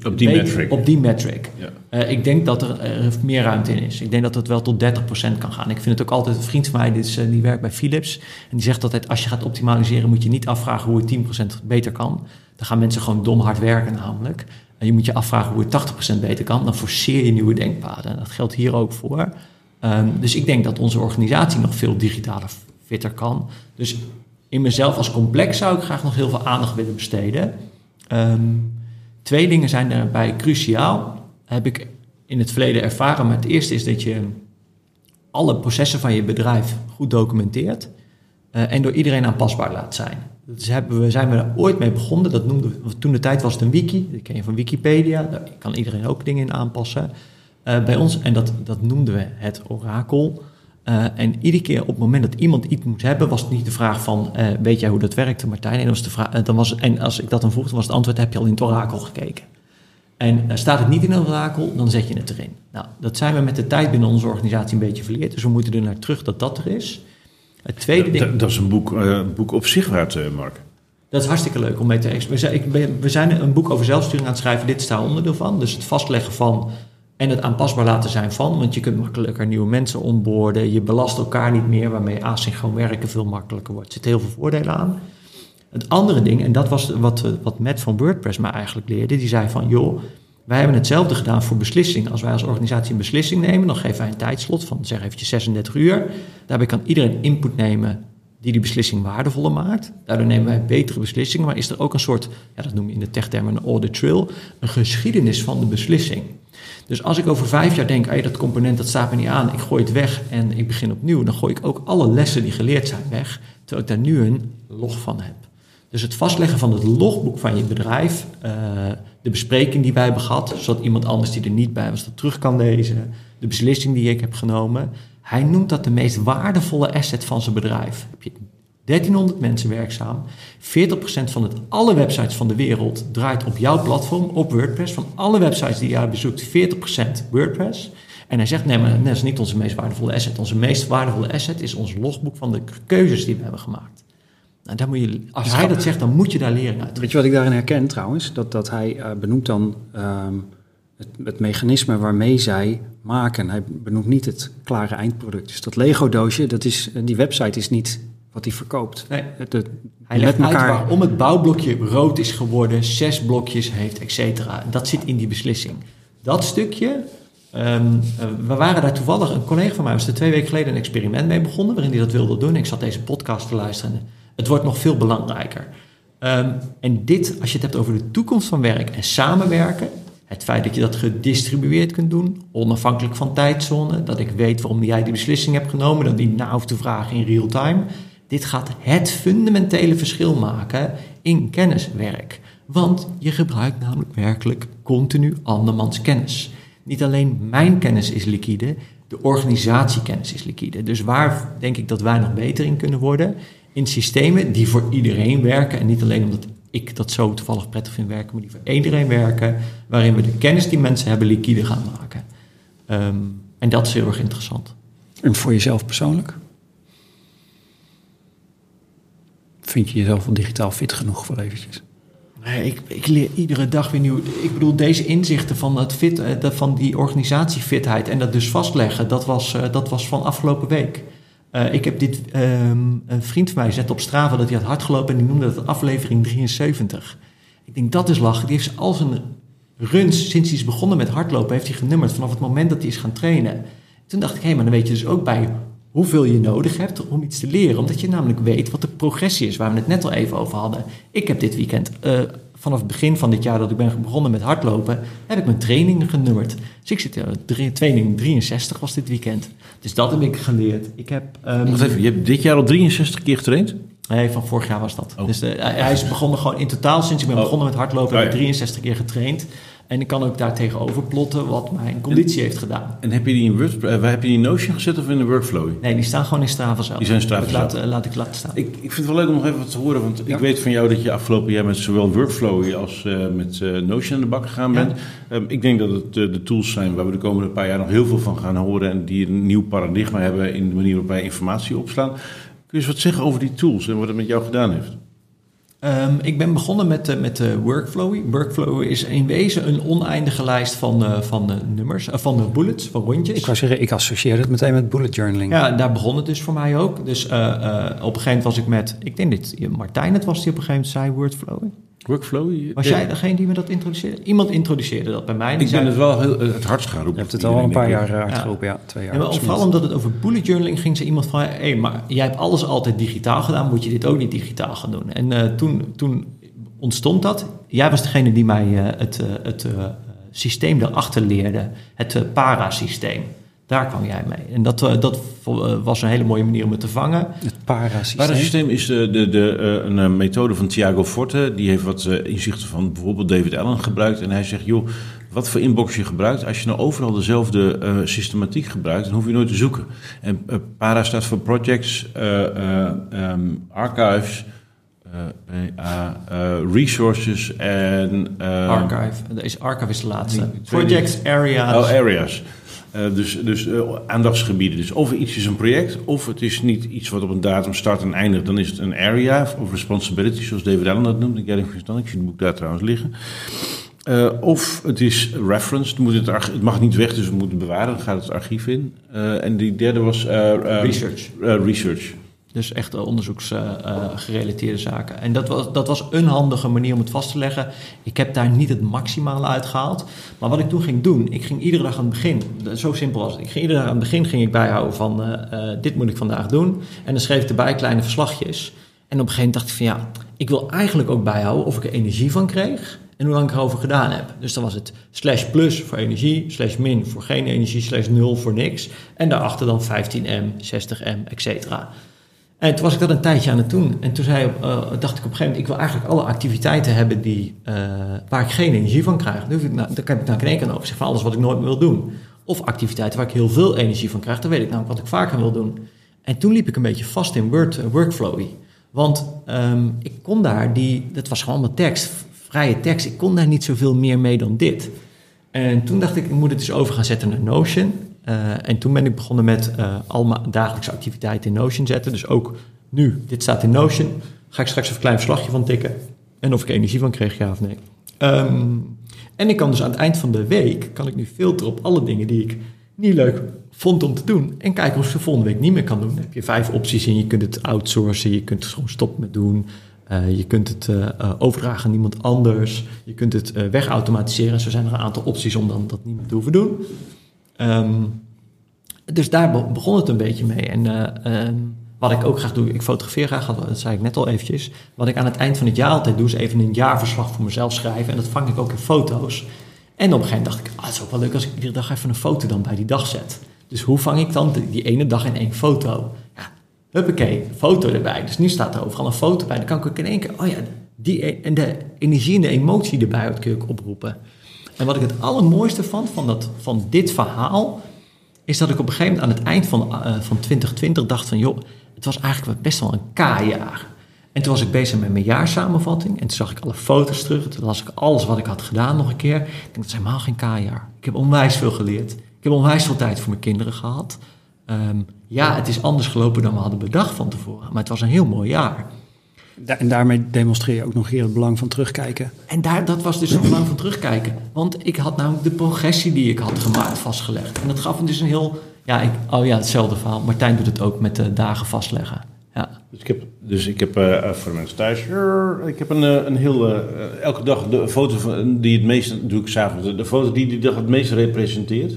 Op die metric. Op die metric. Ja. Eh, ik denk dat er meer ruimte in is. Ik denk dat het wel tot 30% kan gaan. Ik vind het ook altijd, een vriend van mij is, eh, die werkt bij Philips. En die zegt altijd, als je gaat optimaliseren, moet je niet afvragen hoe het 10% beter kan. Dan gaan mensen gewoon dom hard werken namelijk. En je moet je afvragen hoe het 80% beter kan. Dan forceer je nieuwe denkpaden. En dat geldt hier ook voor. Ehm, dus ik denk dat onze organisatie nog veel digitaler fitter kan. Dus in mezelf als complex zou ik graag nog heel veel aandacht willen besteden. Ehm, twee dingen zijn daarbij cruciaal. Heb ik in het verleden ervaren. Maar het eerste is dat je alle processen van je bedrijf goed documenteert. eh, en door iedereen aanpasbaar laat zijn. Dus hebben we, zijn we er ooit mee begonnen. Dat noemden we, toen de tijd was het een wiki. Dat ken je van Wikipedia. Daar kan iedereen ook dingen in aanpassen. Eh, bij ons, en dat, dat noemden we het orakel. Uh, en iedere keer op het moment dat iemand iets moest hebben, was het niet de vraag van, uh, weet jij hoe dat werkte, Martijn? En, was de vraag, dan was, en als ik dat dan vroeg, dan was het antwoord, heb je al in het orakel gekeken? En staat het niet in het orakel, dan zet je het erin. Nou, dat zijn we met de tijd binnen onze organisatie een beetje verleerd, dus we moeten er naar terug dat dat er is. Het tweede ding... Dat, is een boek, boek op zich waard, Mark. Dat is hartstikke leuk om mee te experiment. We zijn een boek over zelfsturing aan het schrijven. Dit is daar onderdeel van. Dus het vastleggen van en het aanpasbaar laten zijn van. Want je kunt makkelijker nieuwe mensen onboorden. Je belast elkaar niet meer, waarmee asynchroon werken veel makkelijker wordt. Er zitten heel veel voordelen aan. Het andere ding, en dat was wat, wat Matt van WordPress mij eigenlijk leerde. Die zei van, joh, wij hebben hetzelfde gedaan voor beslissingen. Als wij als organisatie een beslissing nemen, dan geven wij een tijdslot van zeg eventjes 36 uur. Daarbij kan iedereen input nemen die die beslissing waardevoller maakt. Daardoor nemen wij betere beslissingen, maar is er ook een soort, ja, dat noem je in de techtermen een audit trail, een geschiedenis van de beslissing. Dus als ik over vijf jaar denk, hey, dat component dat staat me niet aan, ik gooi het weg en ik begin opnieuw, dan gooi ik ook alle lessen die geleerd zijn weg, terwijl ik daar nu een log van heb. Dus het vastleggen van het logboek van je bedrijf, uh, de bespreking die wij hebben gehad, zodat iemand anders die er niet bij was dat terug kan lezen, de beslissing die ik heb genomen, hij noemt dat de meest waardevolle asset van zijn bedrijf. Heb je 1300 mensen werkzaam. 40% van het, alle websites van de wereld draait op jouw platform, op WordPress. Van alle websites die jij bezoekt, 40% WordPress. En hij zegt, nee, maar dat is niet onze meest waardevolle asset. Onze meest waardevolle asset is ons logboek van de keuzes die we hebben gemaakt. Nou, daar moet je, als hij dat zegt, dan moet je daar leren uit. Weet je wat ik daarin herken trouwens? Dat, dat hij uh, benoemt dan ehm, het, het, mechanisme waarmee zij maken. Hij benoemt niet het klare eindproduct. Dus dat Lego-doosje, dat is, die website is niet wat hij verkoopt. Nee. Het, hij legt met elkaar... uit waarom het bouwblokje rood is geworden, zes blokjes heeft, et cetera. Dat zit in die beslissing. Dat stukje, um, we waren daar toevallig, een collega van mij was er twee weken geleden een experiment mee begonnen, waarin hij dat wilde doen. Ik zat deze podcast te luisteren. Het wordt nog veel belangrijker. Um, en dit, als je het hebt over de toekomst van werk en samenwerken, het feit dat je dat gedistribueerd kunt doen, onafhankelijk van tijdzone, dat ik weet waarom jij die beslissing hebt genomen, dat die na hoeft te vragen in real time. Dit gaat het fundamentele verschil maken in kenniswerk. Want je gebruikt namelijk werkelijk continu andermans kennis. Niet alleen mijn kennis is liquide, de organisatiekennis is liquide. Dus waar denk ik dat wij nog beter in kunnen worden? In systemen die voor iedereen werken en niet alleen omdat ik dat zo toevallig prettig vind werken, maar die voor iedereen werken, waarin we de kennis die mensen hebben liquide gaan maken. Um, en dat is heel erg interessant. En voor jezelf persoonlijk? Vind je jezelf wel digitaal fit genoeg voor eventjes? Nee, ik, ik leer iedere dag weer nieuw. Ik bedoel, deze inzichten van, het fit, eh, van die organisatiefitheid en dat dus vastleggen, dat was, eh, dat was van afgelopen week. Uh, ik heb dit, um, een vriend van mij zet op Strava dat hij had hardgelopen en die noemde dat aflevering 73. Ik denk, dat is lachen. Die heeft al zijn runs, sinds hij is begonnen met hardlopen, heeft hij genummerd vanaf het moment dat hij is gaan trainen. Toen dacht ik, hé, hey, maar dan weet je dus ook bij hoeveel je nodig hebt om iets te leren. Omdat je namelijk weet wat de progressie is, waar we het net al even over hadden. Ik heb dit weekend, uh, vanaf het begin van dit jaar dat ik ben begonnen met hardlopen, heb ik mijn trainingen genummerd. Dus ik zit, uh, training 63 was dit weekend. Dus dat heb ik geleerd. Ik heb, um, Wacht even, je hebt dit jaar al 63 keer getraind? Nee, van vorig jaar was dat. Oh. Dus uh, hij is begonnen gewoon in totaal, sinds ik ben oh. begonnen met hardlopen, heb ik 63 keer getraind. En ik kan ook daar tegenover plotten wat mijn conditie heeft gedaan. En heb je die in Word, uh, heb je die in Notion gezet of in de Workflow? Nee, die staan gewoon in Strava zelf. Die zijn Strava zelf. Laat, uh, laat ik laten staan. Ik, ik vind het wel leuk om nog even wat te horen, want ja. ik weet van jou dat je afgelopen jaar met zowel Workflow als uh, met Notion aan de bak gegaan bent. Um, ik denk dat het de tools zijn waar we de komende paar jaar nog heel veel van gaan horen en die een nieuw paradigma hebben in de manier waarop wij informatie opslaan. Kun je eens wat zeggen over die tools en wat het met jou gedaan heeft? Um, ik ben begonnen met, uh, met uh, Workflowy. Workflowy is in wezen een oneindige lijst van, uh, van nummers, van de bullets, van rondjes. Ik wou zeggen, ik associeer het meteen met bullet journaling. Ja, daar begon het dus voor mij ook. Dus op een gegeven moment was ik met, ik denk dit, Martijn het was die op een gegeven moment zei Workflowy. Workflow? Was jij degene die me dat introduceerde? Iemand introduceerde dat bij mij. Ik ben het wel heel, het hardst gaan roepen. Je hebt het al een paar jaar hard geroepen, ja. Twee jaar. Ja, maar vooral omdat het over bullet journaling ging, zei iemand van... hé, hey, maar jij hebt alles altijd digitaal gedaan, moet je dit ook niet digitaal gaan doen? En uh, toen, toen ontstond dat. Jij was degene die mij uh, het, uh, het systeem erachter leerde. Het para-systeem. Daar kwam jij mee. En dat, uh, dat was een hele mooie manier om het te vangen. Het parasysteem. Parasysteem is de, de, de, uh, een uh, methode van Thiago Forte. Die heeft wat inzichten van bijvoorbeeld David Allen gebruikt. En hij zegt, joh, wat voor inbox je gebruikt. Als je nou overal dezelfde uh, systematiek gebruikt, dan hoef je nooit te zoeken. En uh, para staat voor projects, um, archives, resources en... archive, is archive is de laatste. Projects, areas. Oh, areas. Uh, dus dus uh, aandachtsgebieden. Dus of iets is een project, of het is niet iets wat op een datum start en eindigt. Dan is het een area of responsibility, zoals David Allen dat noemt. Ik, ik zie het boek daar trouwens liggen. Uh, of het is reference, moet het, het, mag niet weg, dus we moeten bewaren. Dan gaat het archief in. en die derde was... research. research. Dus echt onderzoeksgerelateerde zaken. En dat was, dat was een handige manier om het vast te leggen. Ik heb daar niet het maximale uitgehaald. Maar wat ik toen ging doen, ik ging iedere dag aan het begin, zo simpel als ik ging iedere dag aan het begin ging ik bijhouden van uh, uh, dit moet ik vandaag doen. En dan schreef ik erbij kleine verslagjes. En op een gegeven moment dacht ik van ja, ik wil eigenlijk ook bijhouden of ik er energie van kreeg en hoe lang ik erover gedaan heb. Dus dan was het slash plus voor energie, slash min voor geen energie, slash nul voor niks. En daarachter dan 15M, 60M, et cetera. En toen was ik dat een tijdje aan het doen. En toen zei, uh, dacht ik op een gegeven moment, ik wil eigenlijk alle activiteiten hebben die, uh, waar ik geen energie van krijg. Dan, ik, nou, heb ik nou geen over. Zeg van alles wat ik nooit meer wil doen. Of activiteiten waar ik heel veel energie van krijg. Dan weet ik nou wat ik vaker wil doen. En toen liep ik een beetje vast in Word, uh, Workflowy. Want um, ik kon daar die, dat was gewoon mijn tekst, vrije tekst. Ik kon daar niet zoveel meer mee dan dit. En toen dacht ik, ik moet het eens over gaan zetten naar Notion. Uh, en toen ben ik begonnen met uh, al mijn dagelijkse activiteiten in Notion zetten. Dus ook nu, dit staat in Notion. Ga ik straks even een klein verslagje van tikken. En of ik energie van kreeg, ja of nee. Um, en ik kan dus aan het eind van de week, kan ik nu filteren op alle dingen die ik niet leuk vond om te doen. En kijken of ik ze volgende week niet meer kan doen. Dan heb je vijf opties in. Je kunt het outsourcen, je kunt het gewoon stoppen met doen. Uh, je kunt het uh, overdragen aan iemand anders. Je kunt het wegautomatiseren. Zo zijn er een aantal opties om dan dat niet meer te hoeven doen. Um, dus daar begon het een beetje mee. En uh, um, wat ik ook graag doe, ik fotografeer graag, dat zei ik net al eventjes. Wat ik aan het eind van het jaar altijd doe, is even een jaarverslag voor mezelf schrijven. En dat vang ik ook in foto's. En op een gegeven moment dacht ik, ah, het is ook wel leuk als ik iedere dag even een foto dan bij die dag zet. Dus hoe vang ik dan die ene dag in één foto? Ja, huppakee, foto erbij. Dus nu staat er overal een foto bij. Dan kan ik ook in één keer, oh ja, die, e-, en de energie en de emotie erbij kun ik oproepen. En wat ik het allermooiste vond van, dat, van dit verhaal, is dat ik op een gegeven moment aan het eind van, uh, van 2020 dacht van, joh, het was eigenlijk best wel een K-jaar. En toen was ik bezig met mijn jaarsamenvatting en toen zag ik alle foto's terug. Toen las ik alles wat ik had gedaan nog een keer. Ik denk, dat is helemaal geen K-jaar. Ik heb onwijs veel geleerd. Ik heb onwijs veel tijd voor mijn kinderen gehad. Um, ja, het is anders gelopen dan we hadden bedacht van tevoren. Maar het was een heel mooi jaar. En daarmee demonstreer je ook nog hier het belang van terugkijken. En daar, dat was dus het belang van terugkijken. Want ik had namelijk de progressie die ik had gemaakt vastgelegd. En dat gaf me dus een heel... Ja, ik, oh ja, hetzelfde verhaal. Martijn doet het ook met de dagen vastleggen. Ja. Dus ik heb, dus ik heb uh, voor de mensen thuis... Ik heb een, een heel... Uh, elke dag de foto van, die het meest... Doe ik s'avonds. De foto die die dag het meest representeert.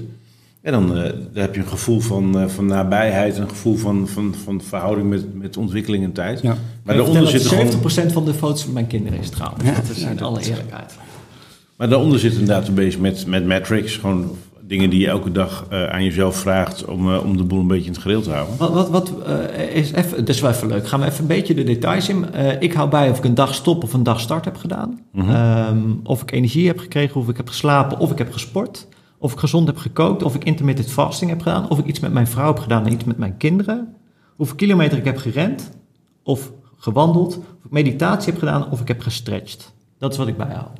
En dan, uh, dan, heb je een gevoel van, uh, van nabijheid, een gevoel van, van, van verhouding met, met ontwikkeling en tijd. Ja. Maar daaronder zit 70% gewoon... van de foto's van mijn kinderen is trouwens. Ja, dat is in alle eerlijkheid. Maar daaronder zit een database met, met metrics, gewoon dingen die je elke dag uh, aan jezelf vraagt om, uh, om de boel een beetje in het gereel te houden. Wat, wat, wat uh, is even, dat is wel even leuk. Gaan we even een beetje de details in. ik hou bij of ik een dag stop of een dag start heb gedaan. Mm -hmm. um, of ik energie heb gekregen, of ik heb geslapen, of ik heb gesport. Of ik gezond heb gekookt, of ik intermittent fasting heb gedaan, of ik iets met mijn vrouw heb gedaan en iets met mijn kinderen. Hoeveel kilometer ik heb gerend, of gewandeld, of ik meditatie heb gedaan, of ik heb gestretched. Dat is wat ik bijhoud.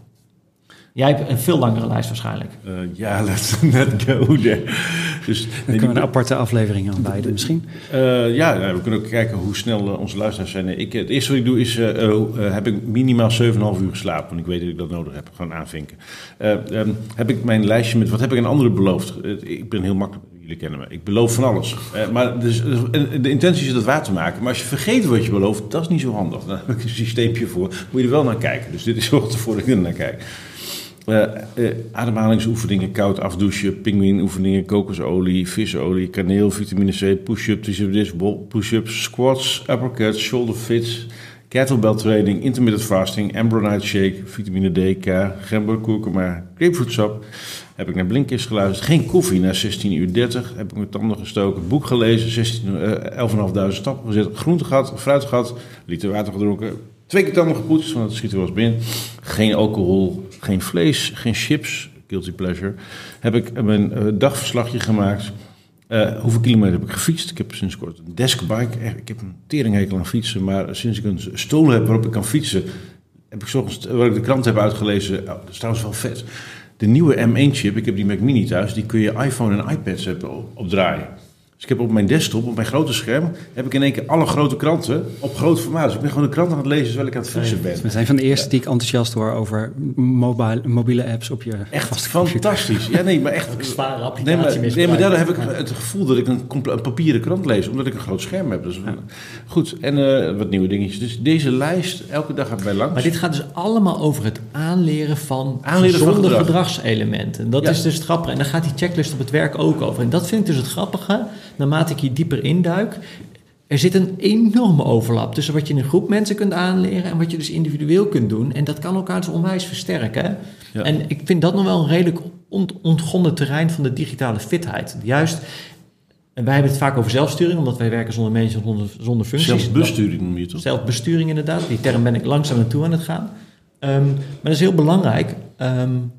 Jij hebt een veel langere lijst waarschijnlijk. Uh, ja, let's net go there. Dus, Dan kunnen we een aparte aflevering aan wijden misschien. Uh, ja, we kunnen ook kijken hoe snel uh, onze luisteraars zijn. Ik, het eerste wat ik doe is, heb ik minimaal 7,5 uur geslapen. Want ik weet dat ik dat nodig heb. Gewoon aanvinken. Um, heb ik mijn lijstje met, wat heb ik aan anderen beloofd? ik ben heel makkelijk, jullie kennen me. Ik beloof van alles. maar dus, de intentie is dat waar te maken. Maar als je vergeet wat je belooft, dat is niet zo handig. Daar heb ik een systeempje voor. Moet je er wel naar kijken. Dus dit is wat ervoor dat ik er naar kijk. Uh, uh, ademhalingsoefeningen, koud afdouchen, pinguïnoefeningen, kokosolie, visolie, kaneel, vitamine C, push-up, push-ups, squats, uppercuts, shoulder fits, kettlebell training, intermittent fasting, ambronite shake, vitamine D, K, gember, kurkuma, grapefruit sap. Heb ik naar Blinkist geluisterd. Geen koffie na 16 uur 30. Heb ik mijn tanden gestoken. Boek gelezen. 16, uh, 11.500 stappen gezet. Groente gehad. Fruit gehad. Liter water gedronken. Twee keer tanden gepoetst, want het schiet er binnen. Geen alcohol, geen vlees, geen chips, guilty pleasure, heb ik mijn uh, dagverslagje gemaakt. Uh, hoeveel kilometer heb ik gefietst? Ik heb sinds kort een deskbike. Ik heb een teringhekel aan fietsen, maar sinds ik een stoel heb waarop ik kan fietsen, heb ik soms, waar ik de krant heb uitgelezen, oh, dat is trouwens wel vet. De nieuwe M1-chip, ik heb die Mac Mini thuis, die kun je iPhone en iPads opdraaien. Ik heb op mijn desktop, op mijn grote scherm, heb ik in één keer alle grote kranten op groot formaat. Dus ik ben gewoon de krant aan het lezen terwijl ik aan het fietsen ben. We zijn van de eerste die ik enthousiast hoor over mobile, mobiele apps op je Echt fantastisch. Ja, nee, maar echt. Een zware applicatie nee, maar, nee, maar daardoor heb ik het gevoel dat ik een, een, papieren krant lees, omdat ik een groot scherm heb. Dus, Goed, en uh, wat nieuwe dingetjes. Dus deze lijst, elke dag gaat bij langs. Maar dit gaat dus allemaal over het aanleren van aanleren van gedrag. gedragselementen. Dat is dus het grappige. En dan gaat die checklist op het werk ook over. En dat vind ik dus het grappige naarmate ik hier dieper induik, er zit een enorme overlap tussen wat je in een groep mensen kunt aanleren en wat je dus individueel kunt doen. En dat kan elkaar dus onwijs versterken. En ik vind dat nog wel een redelijk ontgonnen terrein van de digitale fitheid. Juist, en wij hebben het vaak over zelfsturing, omdat wij werken zonder mensen, zonder, zonder functies. Zelfbesturing noem je toch? Zelfbesturing inderdaad, die term ben ik langzaam naartoe aan het gaan. Ehm, maar dat is heel belangrijk. Um,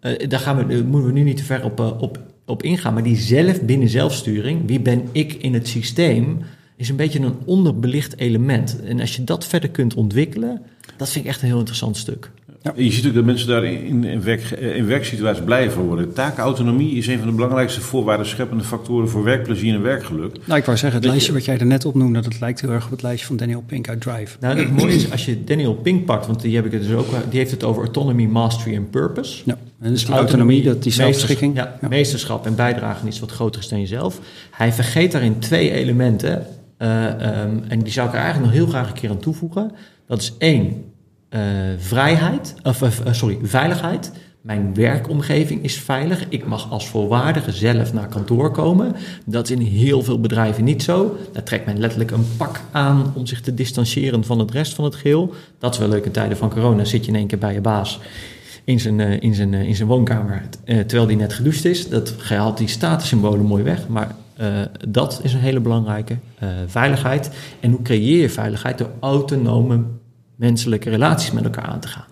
daar, gaan we, daar moeten we nu niet te ver op, uh, op op ingaan. Maar die zelf binnen zelfsturing, wie ben ik in het systeem, is een beetje een onderbelicht element. En als je dat verder kunt ontwikkelen, dat vind ik echt een heel interessant stuk. Ja. Je ziet ook dat mensen daar in, in, werk, in werksituaties blij van worden. Taakautonomie is een van de belangrijkste voorwaarden scheppende factoren voor werkplezier en werkgeluk. Nou, ik wou zeggen, het lijstje wat jij er net opnoemde, dat lijkt heel erg op het lijstje van Daniel Pink uit Drive. Nou, het mooie is als je Daniel Pink pakt, want die, heb ik het dus ook, die heeft het over autonomy, mastery en purpose. Ja, en dus die autonomie, dat die zelfbeschikking. Ja, meesterschap en bijdragen is wat groter is dan jezelf. Hij vergeet daarin twee elementen. Uh, um, en die zou ik er eigenlijk nog heel graag een keer aan toevoegen. Dat is één, vrijheid, of uh, sorry, veiligheid. Mijn werkomgeving is veilig. Ik mag als volwaardige zelf naar kantoor komen. Dat is in heel veel bedrijven niet zo. Daar trekt men letterlijk een pak aan om zich te distancieren van het rest van het geheel. Dat is wel leuk in tijden van corona. Zit je in één keer bij je baas in zijn, uh, in zijn, in zijn woonkamer terwijl die net gedoucht is. Dat haalt die statussymbolen mooi weg. Maar dat is een hele belangrijke veiligheid. En hoe creëer je veiligheid? Door autonome menselijke relaties met elkaar aan te gaan.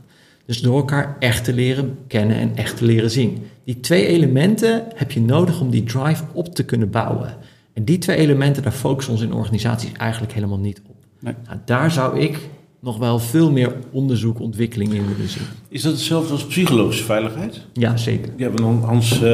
Dus door elkaar echt te leren kennen en echt te leren zien. Die twee elementen heb je nodig om die drive op te kunnen bouwen. En die twee elementen, daar focussen ons in organisaties eigenlijk helemaal niet op. Nee. Nou, daar zou ik nog wel veel meer onderzoek, ontwikkeling in willen zien. Is dat hetzelfde als psychologische veiligheid? Ja, zeker. Die hebben Hans, uh,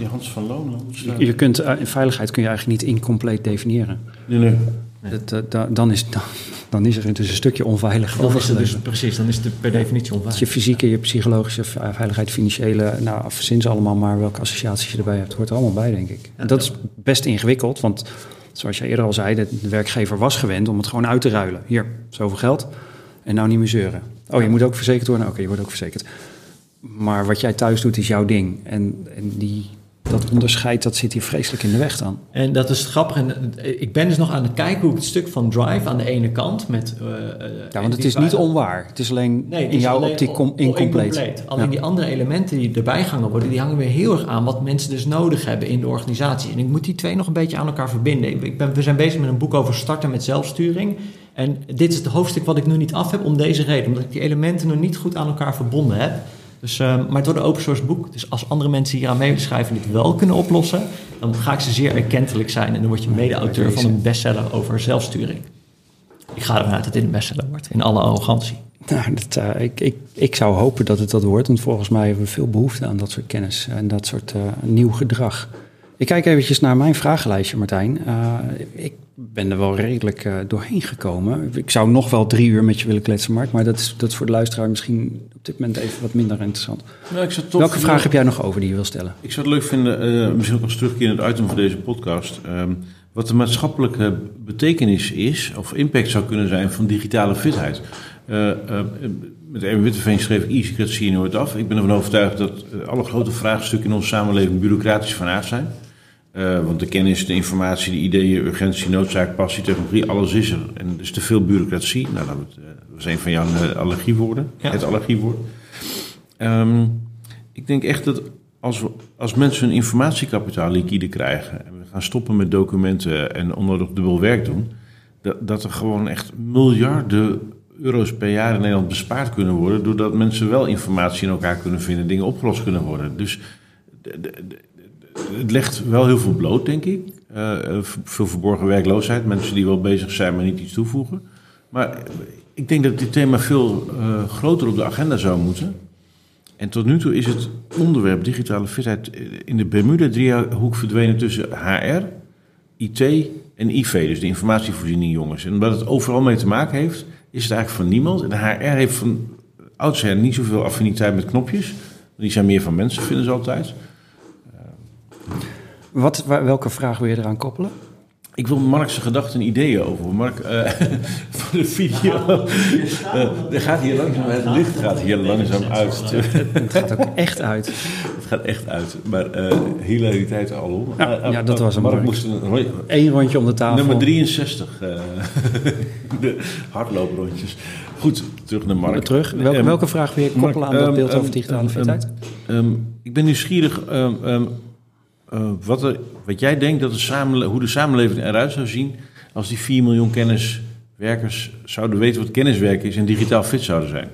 uh, Hans van Loon. Je, je kunt, uh, veiligheid kun je eigenlijk niet incompleet definiëren. Nee, nee. Dat, dan, is, dan, dan is er dus een stukje onveilig. Dan is het dus, precies, dan is het per definitie onveilig. Je fysieke, je psychologische veiligheid, financiële, nou, verzin ze allemaal maar welke associaties je erbij hebt. hoort er allemaal bij, denk ik. En dat is best ingewikkeld, want zoals je eerder al zei, de, werkgever was gewend om het gewoon uit te ruilen. Hier, zoveel geld en nou niet meer zeuren. Oh, je moet ook verzekerd worden? Oké, je wordt ook verzekerd. Maar wat jij thuis doet is jouw ding. En, en die dat onderscheid dat zit hier vreselijk in de weg dan. En dat is grappig. En eh, ik ben dus nog aan het kijken hoe ik het stuk van Drive aan de ene kant met. Uh, ja, want het is niet onwaar. Het is alleen nee, het in jouw optiek incompleet. Alleen die andere elementen die erbij gaan worden, die hangen weer heel erg aan wat mensen dus nodig hebben in de organisatie. En ik moet die twee nog een beetje aan elkaar verbinden. Ik ben, we zijn bezig met een boek over starten met zelfsturing. En dit is het hoofdstuk wat ik nu niet af heb om deze reden. Omdat ik die elementen nog niet goed aan elkaar verbonden heb. Dus, uh, maar het wordt een open source boek. Dus als andere mensen hier aan mee en dit wel kunnen oplossen, dan ga ik ze zeer erkentelijk zijn. En dan word je mede-auteur van een bestseller over zelfsturing. Ik ga ervan uit dat dit een bestseller wordt, in alle arrogantie. Nou, uh, ik, ik, ik zou hopen dat het dat wordt, want volgens mij hebben we veel behoefte aan dat soort kennis en dat soort uh, nieuw gedrag. Ik kijk eventjes naar mijn vragenlijstje, Martijn. Uh, ik ben er wel redelijk uh, doorheen gekomen. Ik zou nog wel drie uur met je willen kletsen, Mark. Maar dat is, dat is voor de luisteraar misschien op dit moment even wat minder interessant. Nou, ik Welke vraag heb jij nog over die je wil stellen? Ik zou het leuk vinden, uh, misschien ook als terugkeer in het item van deze podcast. Um, wat de maatschappelijke betekenis is, of impact zou kunnen zijn van digitale fitheid. Uh, met Erwin Witteveen schreef ik je nooit af. Ik ben ervan overtuigd dat alle grote vraagstukken in onze samenleving bureaucratisch van aard zijn. Uh, want de kennis, de informatie, de ideeën, urgentie, noodzaak, passie, technologie, alles is er. En er is te veel bureaucratie. Nou, dat was een van jouw uh, allergiewoorden, ja. het allergiewoord. Um, ik denk echt dat als, we, als mensen hun informatiekapitaal liquide krijgen... en we gaan stoppen met documenten en onnodig dubbel werk doen... Dat, dat er gewoon echt miljarden euro's per jaar in Nederland bespaard kunnen worden. doordat mensen wel informatie in elkaar kunnen vinden, dingen opgelost kunnen worden. Dus de, de, het legt wel heel veel bloot, denk ik. Uh, veel verborgen werkloosheid, mensen die wel bezig zijn, maar niet iets toevoegen. Maar ik denk dat dit thema veel uh, groter op de agenda zou moeten. En tot nu toe is het onderwerp digitale fitheid in de Bermuda-driehoek verdwenen tussen HR, IT en IV, dus de informatievoorziening jongens. En wat het overal mee te maken heeft, is het eigenlijk van niemand. En de HR heeft van oudsher niet zoveel affiniteit met knopjes. Die zijn meer van mensen, vinden ze altijd. Wat, welke vraag wil je eraan koppelen? Ik wil Mark's gedachten en ideeën over. Mark, uh, voor de video. Uh, er gaat hier langzaam, het licht gaat hier langzaam uit. het gaat ook echt uit. Het gaat echt uit. Maar uh, hilariteit al. Ja, ja, dat was een Mark. moest een Eén rondje om de tafel. Nummer 63. de hardlooprondjes. Goed, terug naar Mark. Terug. Welke, um, welke vraag wil je koppelen Mark, aan dat beeld um, over digitale um, fitheid? ik ben nieuwsgierig uh, wat, wat jij denkt dat de hoe de samenleving eruit zou zien als die 4 miljoen kenniswerkers zouden weten wat kenniswerken is en digitaal fit zouden zijn.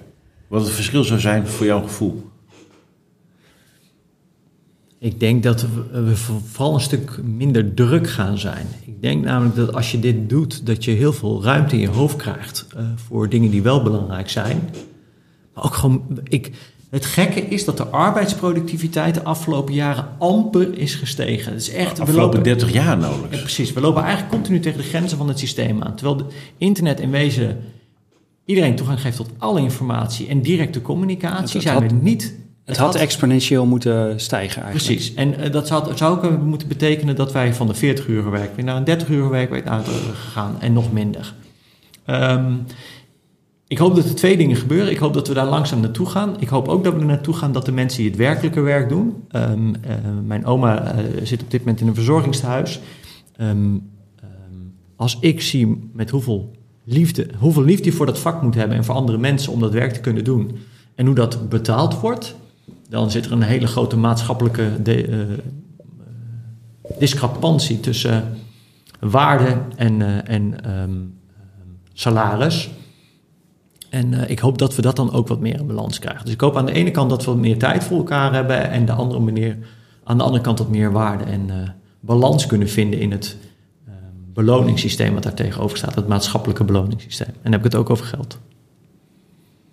Wat het verschil zou zijn voor jouw gevoel. Ik denk dat we vooral een stuk minder druk gaan zijn. Ik denk namelijk dat als je dit doet, dat je heel veel ruimte in je hoofd krijgt uh, voor dingen die wel belangrijk zijn. Maar ook gewoon, ik, het gekke is dat de arbeidsproductiviteit de afgelopen jaren amper is gestegen. Het is echt, de afgelopen 30 jaar nauwelijks. Ja, precies, we lopen eigenlijk continu tegen de grenzen van het systeem aan. Terwijl de internet in wezen iedereen toegang geeft tot alle informatie en directe communicatie, zijn we niet... Het, had, exponentieel moeten stijgen eigenlijk. Precies. En uh, dat zou, zou ook moeten betekenen dat wij van de 40 uur werk naar een 30 uur werkweek uit gegaan en nog minder. Um, ik hoop dat er twee dingen gebeuren. Ik hoop dat we daar langzaam naartoe gaan. Ik hoop ook dat we er naartoe gaan dat de mensen die het werkelijke werk doen. Um, uh, mijn oma uh, zit op dit moment in een verzorgingstehuis. Um, als ik zie met hoeveel liefde, hoeveel liefde je voor dat vak moet hebben en voor andere mensen om dat werk te kunnen doen. En hoe dat betaald wordt, dan zit er een hele grote maatschappelijke de, uh, discrepantie tussen waarde en, en salaris. En uh, ik hoop dat we dat dan ook wat meer in balans krijgen. Dus ik hoop aan de ene kant dat we wat meer tijd voor elkaar hebben en de andere manier, aan de andere kant wat meer waarde en uh, balans kunnen vinden in het uh, beloningssysteem wat daar tegenover staat, het maatschappelijke beloningssysteem. En dan heb ik het ook over geld.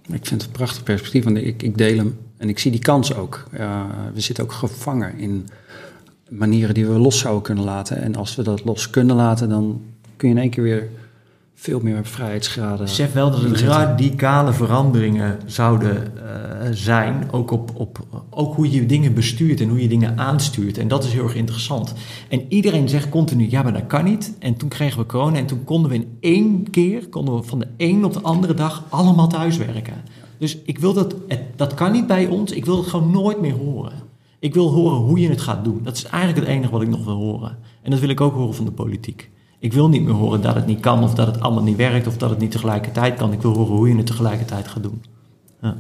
Ik vind het een prachtig perspectief, want ik, ik deel hem en ik zie die kans ook. we zitten ook gevangen in manieren die we los zouden kunnen laten. En als we dat los kunnen laten, dan kun je in één keer weer veel meer vrijheidsgraden. Besef wel dat het radicale veranderingen zouden uh, zijn, ook op, op ook hoe je dingen bestuurt en hoe je dingen aanstuurt. En dat is heel erg interessant. En iedereen zegt continu, ja, maar dat kan niet. En toen kregen we corona en toen konden we in één keer, konden we van de een op de andere dag allemaal thuiswerken. Dus ik wil dat, dat kan niet bij ons, ik wil het gewoon nooit meer horen. Ik wil horen hoe je het gaat doen. Dat is eigenlijk het enige wat ik nog wil horen. En dat wil ik ook horen van de politiek. Ik wil niet meer horen dat het niet kan of dat het allemaal niet werkt of dat het niet tegelijkertijd kan. Ik wil horen hoe je het tegelijkertijd gaat doen. Ja.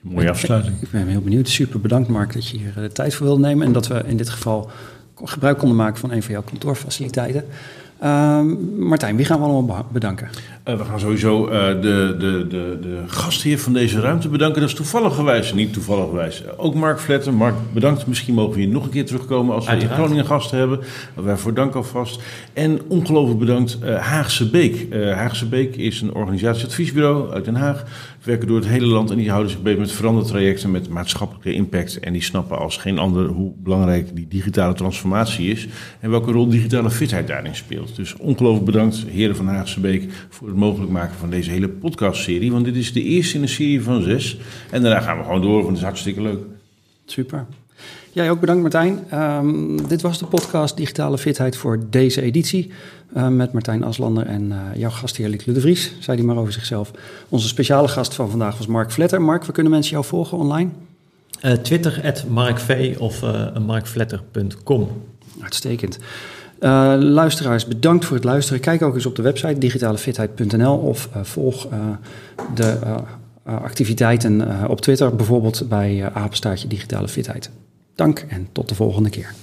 Mooie afsluiting. Ik ben heel benieuwd. Super bedankt Mark dat je hier de tijd voor wilde nemen en dat we in dit geval gebruik konden maken van een van jouw kantoorfaciliteiten. Uh, Martijn, wie gaan we allemaal bedanken? Uh, we gaan sowieso uh, de, de, de, de gastheer van deze ruimte bedanken. Dat is toevallig gewijs, niet toevallig gewijs. Ook Mark Vletten. Mark, bedankt. Misschien mogen we hier nog een keer terugkomen als we in Groningen gasten hebben. Waarvoor dank alvast. En ongelooflijk bedankt uh, Haagse Beek. Haagse Beek is een organisatieadviesbureau uit Den Haag werken door het hele land en die houden zich bezig met verandertrajecten met maatschappelijke impact. En die snappen als geen ander hoe belangrijk die digitale transformatie is en welke rol digitale fitheid daarin speelt. Dus ongelooflijk bedankt, heren van Haagse Beek, voor het mogelijk maken van deze hele podcastserie. Want dit is de eerste in een serie van zes. En daarna gaan we gewoon door, want het is hartstikke leuk. Super. Jij ook bedankt, Martijn. Um, dit was de podcast Digitale Fitheid voor deze editie. Uh, met Martijn Aslander en uh, jouw gastheer Lieke de Vries. Zei die maar over zichzelf. Onze speciale gast van vandaag was Mark Vletter. Mark, waar kunnen mensen jou volgen online? Uh, Twitter, markv of markvletter.com. Uitstekend. luisteraars, bedankt voor het luisteren. Kijk ook eens op de website digitalefitheid.nl of volg de activiteiten op Twitter, bijvoorbeeld bij Apenstaartje Digitale Fitheid. Dank en tot de volgende keer.